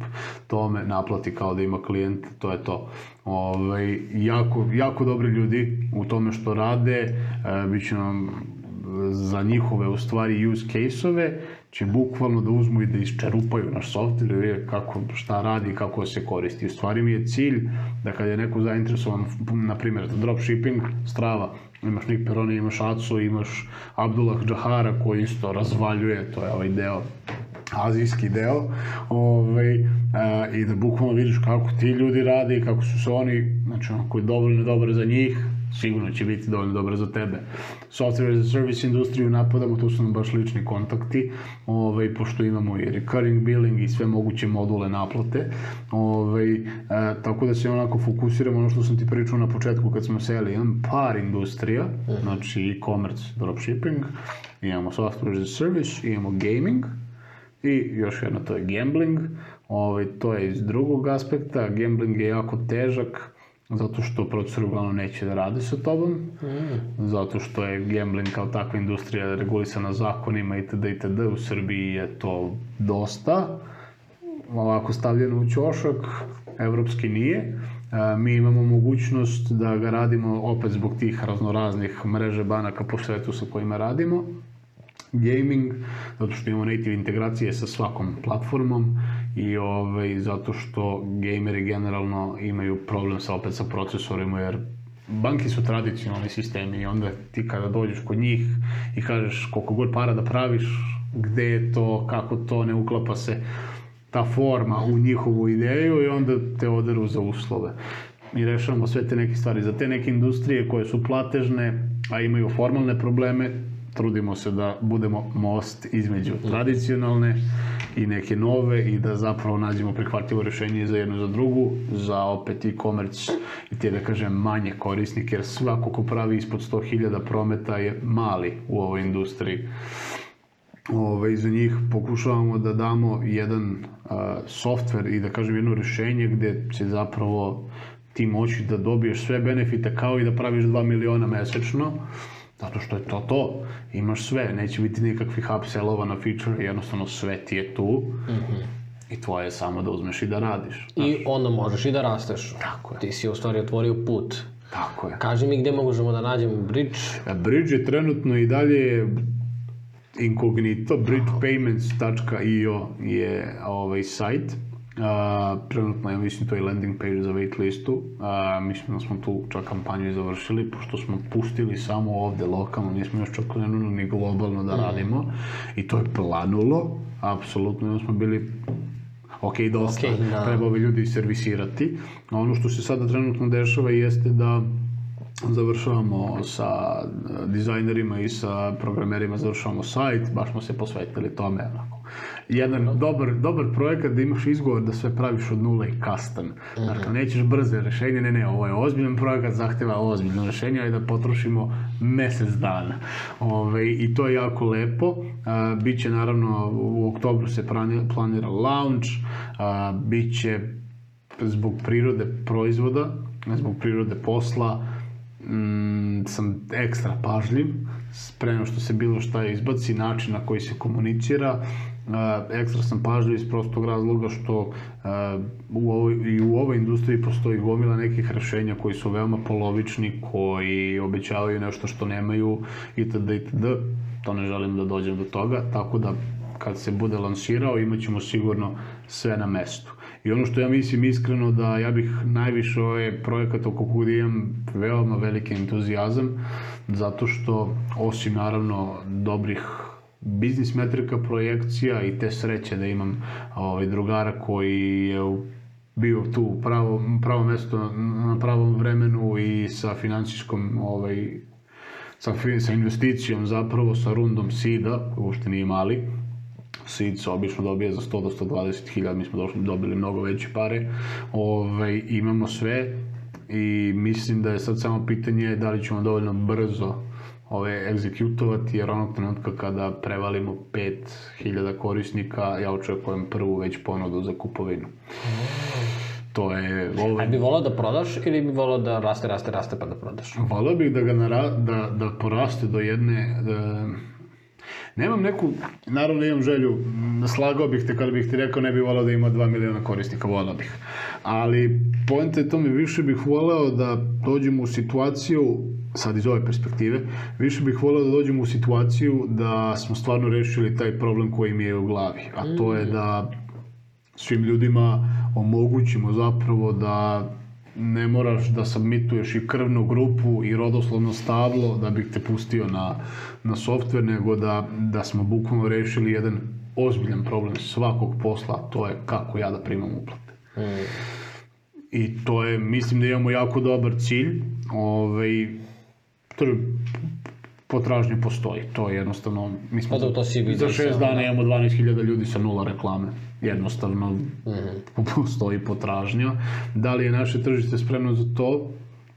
tome, naplati kao da ima klijent, to je to. Ove, jako, jako dobri ljudi u tome što rade, e, bit će nam za njihove u stvari use case-ove će bukvalno da uzmu i da isčerupaju naš software vide kako, šta radi kako se koristi. U stvari mi je cilj da kad je neko zainteresovan, na primjer, za dropshipping, strava, imaš Nick Peroni, imaš Acu, imaš Abdullah Džahara koji isto razvaljuje, to je ovaj deo azijski deo ovaj, a, i da bukvalno vidiš kako ti ljudi rade kako su se oni, znači ono, koji je dovoljno dobro za njih, sigurno će biti dovoljno dobro za tebe. Software as a service industriju napadamo, tu su nam baš lični kontakti, ovaj, pošto imamo i recurring billing i sve moguće module naplate. Ovaj, e, tako da se onako fokusiramo ono što sam ti pričao na početku kad smo seli, imam par industrija, znači e-commerce, dropshipping, imamo software as a service, imamo gaming, i još jedno, to je gambling. Ovaj, to je iz drugog aspekta. Gambling je jako težak, zato što procesori uglavnom neće da rade sa tobom, zato što je gambling kao takva industrija regulisana zakonima itd. itd. U Srbiji je to dosta ovako stavljeno u ćošak, evropski nije. A, mi imamo mogućnost da ga radimo opet zbog tih raznoraznih mreže banaka po svetu sa kojima radimo gaming, zato što imamo native integracije sa svakom platformom i ovaj, zato što gameri generalno imaju problem sa opet sa procesorima jer banke su tradicionalni sistemi i onda ti kada dođeš kod njih i kažeš koliko god para da praviš, gde je to, kako to, ne uklapa se ta forma u njihovu ideju i onda te oderu za uslove. Mi rešavamo sve te neke stvari. Za te neke industrije koje su platežne, a imaju formalne probleme, trudimo se da budemo most između tradicionalne i neke nove i da zapravo nađemo prihvatljivo rešenje za jednu i za drugu, za opet e-commerce i te da kažem manje korisnike, jer svako ko pravi ispod 100.000 prometa je mali u ovoj industriji. Ove, za njih pokušavamo da damo jedan a, softver i da kažem jedno rešenje gde će zapravo ti moći da dobiješ sve benefite kao i da praviš 2 miliona mesečno, Zato što je to to. Imaš sve, neće biti nikakvih upsellova na feature, jednostavno sve ti je tu. Mm -hmm. I tvoje je samo da uzmeš i da radiš. Znaš. I onda možeš i da rasteš. Tako je. Ti si u stvari otvorio put. Tako je. Kaži mi gde možemo da nađemo Bridge? A Bridge je trenutno i dalje inkognito. bridgepayments.io je ovaj sajt Trenutno, ja mislim, to je landing page za waitlistu. A, mislim da smo tu čak kampanju i završili, pošto smo pustili samo ovde lokalno, nismo još čak krenuli ni globalno da radimo. I to je planulo, apsolutno, smo bili ok, dosta, okay, da. treba ove ljudi servisirati. Ono što se sada trenutno dešava jeste da završavamo sa dizajnerima i sa programerima, završavamo sajt, baš smo se posvetili tome, onako, jedan dobar, dobar projekat da imaš izgovor da sve praviš od nula i custom. Mm -hmm. Dakle, nećeš brze rešenje, ne, ne, ovo je ozbiljan projekat, zahteva ozbiljno rešenje, i da potrošimo mesec dana. Ove, I to je jako lepo. A, biće, naravno, u oktobru se planira launch, a, biće zbog prirode proizvoda, zbog prirode posla, mm, sam ekstra pažljiv pre nego što se bilo šta izbaci, način na koji se komunicira, ekstra sam pažljiv iz prostog razloga što u ovoj, i u ovoj industriji postoji gomila nekih rešenja koji su veoma polovični, koji obećavaju nešto što nemaju itd. itd. To ne želim da dođem do toga, tako da kad se bude lansirao imaćemo sigurno sve na mestu. I ono što ja mislim iskreno da ja bih najviše ovaj projekat oko koga imam veoma veliki entuzijazam, zato što osim naravno dobrih biznis metrika projekcija i te sreće da imam ovaj, drugara koji je bio tu u pravo, pravo mesto na pravom vremenu i sa financijskom ovaj, sa, sa investicijom zapravo sa rundom SIDA, uopšte nije mali, seed se obično dobije za 100 do 120 hiljada, mi smo došli, dobili mnogo veće pare, ovaj, imamo sve i mislim da je sad samo pitanje da li ćemo dovoljno brzo ove egzekutovati, jer onog trenutka kada prevalimo 5000 korisnika, ja očekujem prvu već ponudu za kupovinu. To je... Ovaj... A bi volao da prodaš ili bi volao da raste, raste, raste pa da prodaš? Volao bih da ga nara, da, da poraste do jedne... Da, Nemam neku, naravno imam želju, slagao bih te kada bih ti rekao ne bih volao da ima 2 miliona korisnika, volao bih. Ali pojenta je to mi više bih volao da dođemo u situaciju, sad iz ove perspektive, više bih volao da dođemo u situaciju da smo stvarno rešili taj problem koji mi je u glavi. A to je da svim ljudima omogućimo zapravo da ne moraš da submituješ i krvnu grupu i rodoslovno stablo da bih te pustio na, na softver, nego da, da smo bukvalno rešili jedan ozbiljan problem svakog posla, to je kako ja da primam uplate. Mm. I to je, mislim da imamo jako dobar cilj, ovaj, potražnja postoji. To je jednostavno, mi smo pa da, to si za šest dana da. imamo 12.000 ljudi sa nula reklame. Jednostavno mm -hmm. postoji potražnja. Da li je naše tržište spremno za to?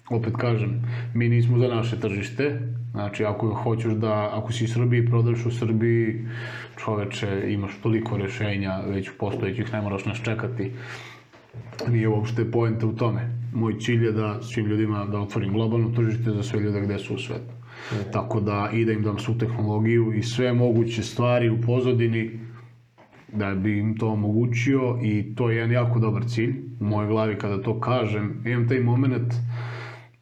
Opet kažem, mi nismo za naše tržište. Znači, ako hoćeš da, ako si u Srbiji prodaš u Srbiji, čoveče, imaš toliko rešenja već postojećih, ne moraš nas čekati. Nije uopšte poenta u tome. Moj cilj je da svim ljudima da otvorim globalno tržište za sve ljude gde su u svetu. Mm. Tako da i da im dam svu tehnologiju i sve moguće stvari u pozadini da bi im to omogućio i to je jedan jako dobar cilj u mojoj glavi kada to kažem. Imam taj moment,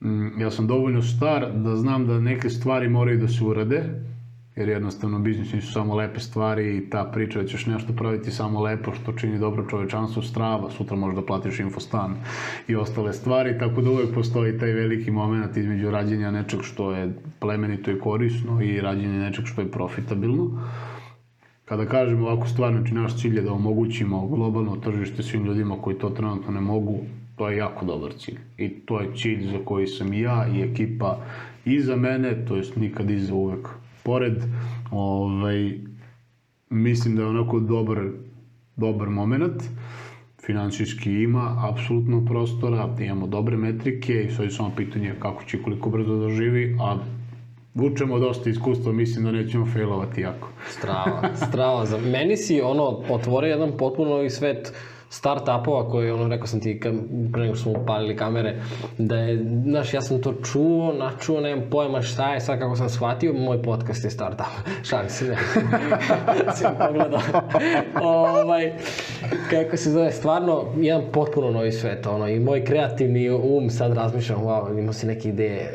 mm, ja sam dovoljno star da znam da neke stvari moraju da se urade, jer jednostavno biznis nisu samo lepe stvari i ta priča da ćeš nešto praviti samo lepo što čini dobro čovečanstvu strava, sutra možeš da platiš infostan i ostale stvari, tako da uvek postoji taj veliki moment između rađenja nečeg što je plemenito i korisno i rađenja nečeg što je profitabilno. Kada kažemo ovako stvar, znači naš cilj je da omogućimo globalno tržište svim ljudima koji to trenutno ne mogu, to je jako dobar cilj. I to je cilj za koji sam i ja i ekipa iza mene, to jest nikad iza uvek pored, ovaj, mislim da je onako dobar, dobar moment, finansijski ima apsolutno prostora, imamo dobre metrike i sve je samo pitanje kako će koliko brzo da živi, a vučemo dosta iskustva, mislim da nećemo failovati jako. Strava, strava. Za meni si ono otvorio jedan potpuno novi svet start-upova koji, ono, rekao sam ti pre nego smo upalili kamere, da je, znaš, ja sam to čuo, načuo, nemam pojma šta je, sad kako sam shvatio, moj podcast je start-up. Šalim se, ne. sam pogledao. ovaj, kako se zove, stvarno, jedan potpuno novi svet, ono, i moj kreativni um sad razmišljam, wow, imao si neke ideje,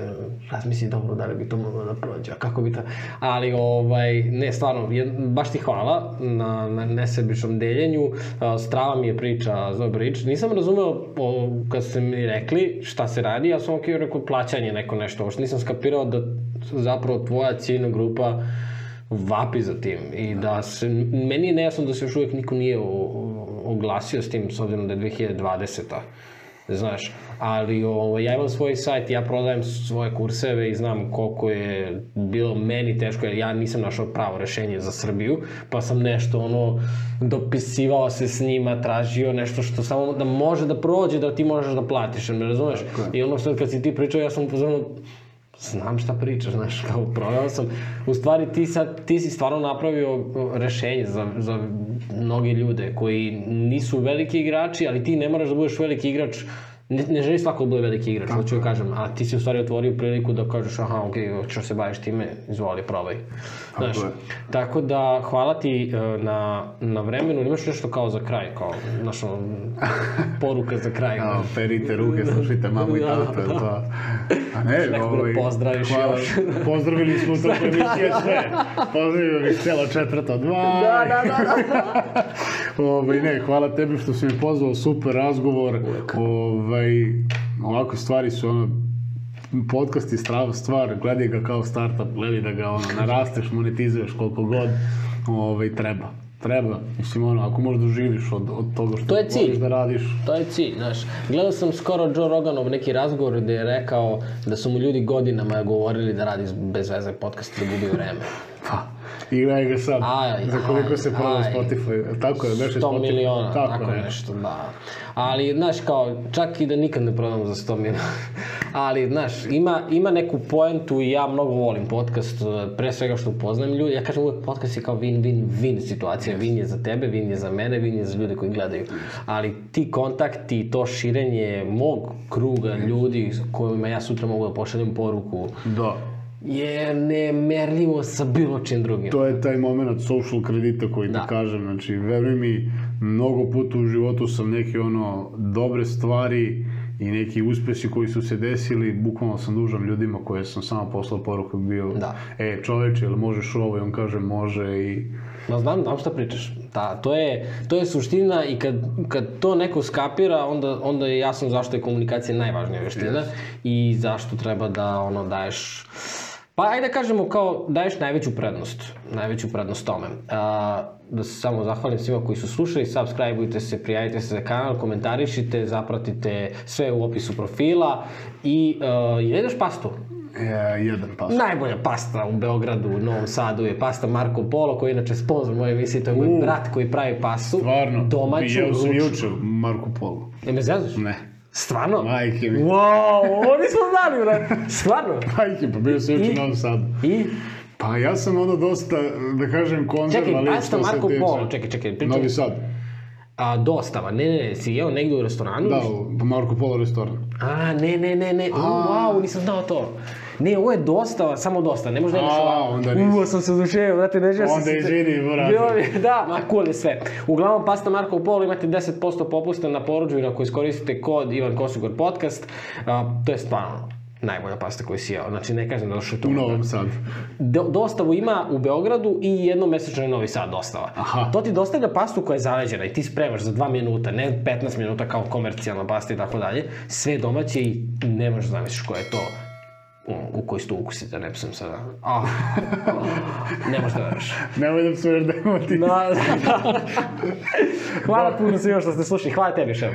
razmisli dobro da li bi to moglo da prođe, a kako bi to, ali ovaj, ne, stvarno, baš ti hvala na, na nesebičnom deljenju, strava mi je priča za Bridge. Nisam razumeo o, kad ste mi rekli šta se radi, ja sam ok rekao plaćanje neko nešto, uopšte nisam skapirao da zapravo tvoja ciljna grupa vapi za tim i da. se, meni je nejasno da se još uvijek niko nije oglasio s tim s obzirom da je 2020 znaš, ali ovo, ja imam svoj sajt, ja prodajem svoje kurseve i znam koliko je bilo meni teško, jer ja nisam našao pravo rešenje za Srbiju, pa sam nešto ono, dopisivao se s njima, tražio nešto što samo da može da prođe, da ti možeš da platiš, me razumeš? I ono što kad si ti pričao, ja sam pozorno, znam šta pričaš, znaš, kao prodao sam. U stvari ti, sad, ti si stvarno napravio rešenje za, za mnogi ljude koji nisu veliki igrači, ali ti ne moraš da budeš veliki igrač ne, ne želi svako da bude veliki igrač, hoću da kažem, a ti si u stvari otvorio priliku da kažeš, aha, ok, ćeš se baviš time, izvoli, probaj. Znaš, tako, tako da, hvala ti uh, na, na vremenu, imaš nešto kao za kraj, kao, znaš, poruka za kraj. Ja, perite ruke, slušajte mamu i da, tata, da. to. A ne, Neko ovaj, da pozdraviš hvala, još. Pozdravili smo to emisije sve. Pozdravio bih celo četvrto dva. Da, da, da. da. ovaj, ne, hvala tebi što si mi pozvao, super razgovor. Uvijek. Ovaj, ovaj, ovako stvari su ono, podcast je strava stvar, gledaj ga kao startup, gledaj da ga ono, narasteš, monetizuješ koliko god ovaj, treba. Treba, mislim ono, ako možda živiš od, od toga što to je cilj. da radiš. To je cilj, znaš. Gledao sam skoro Joe Roganov neki razgovor gde je rekao da su mu ljudi godinama govorili da radi bez veze podcast da gubi vreme. Pa, I gledaj ga sad, aj, za koliko aj, se prodao Spotify, tako je, nešto 100 Spotify. miliona, tako, tako nešto. nešto, da. Ali, znaš, kao, čak i da nikad ne prodam za 100 miliona. Ali, znaš, ima, ima neku poentu i ja mnogo volim podcast, pre svega što upoznam ljudi. Ja kažem uvek podcast je kao win-win-win situacija. Win je za tebe, win je za mene, win je za ljude koji gledaju. Ali ti kontakti, to širenje mog kruga ljudi kojima ja sutra mogu da pošaljem poruku. Da je nemerljivo sa bilo čim drugim. To je taj moment social kredita koji da. ti kažem, znači veruj mi, mnogo puta u životu sam neke ono dobre stvari i neki uspesi koji su se desili, bukvalno sam dužan ljudima koje sam samo poslao poruku bio, da. e čoveče, ili možeš ovo? I on kaže može i... No, znam, znam šta pričaš. Da, to je, to je suština i kad, kad to neko skapira, onda, onda je jasno zašto je komunikacija najvažnija veština yes. i zašto treba da ono daješ Pa ajde da kažemo kao daješ najveću prednost, najveću prednost tome. A, da se samo zahvalim svima koji su slušali, subscribeujte se, prijavite se za kanal, komentarišite, zapratite sve u opisu profila i uh, jedeš pastu? E, jedan pasta. Najbolja pasta u Beogradu, u Novom Sadu je pasta Marko Polo, koji je inače sponsor moje emisije, to je moj brat koji pravi pastu. Stvarno? Domaću, ja sam juče Marko Polo. E, me zezaš? Ne. Stvarno? Majke mi. Wow, ovo nismo znali, bre. Stvarno? Majke, pa bio sam juče u Novom Sadu. I? Pa ja sam ono dosta, da kažem, konzervali čekaj, što se tiče. Marko Polo, čekaj, čekaj. Pričam. Novi Sad. A, dostava, ne, ne, ne, si jeo negdje u restoranu? Da, u Marko Polo restoran. A, ne, ne, ne, ne, U, wow, nisam znao to. Ne, ovo je dostava, samo dosta, ne možda imaš A, ovako. onda nisam. Uvo sam se oduševio, znate, ne želim Onda izvini, brate. Bilo mi- Da, ma cool je sve. Uglavnom, pasta Marko Polo imate 10% popusta na poručju ako iskoristite kod Ivan Kosugor podcast. A, to je stvarno najbolja pasta koju si jeo. Znači, ne kažem da što je to U Novom Sadu. Do- dostavu ima u Beogradu i jednom mesečno je Novi Sad dostava. Aha. To ti dostavlja pastu koja je zaleđena i ti spremaš za 2 minuta, ne 15 minuta kao komercijalna pasta i tako dalje. Sve domaće i ne možeš zamisliš koje je to u, koji ste ukusite, ne pisam sada. Ah, ne možeš da veruješ. Nemoj da psuješ da imamo ti. Da, da, da. Hvala puno svima što ste slušali. Hvala tebi, šef.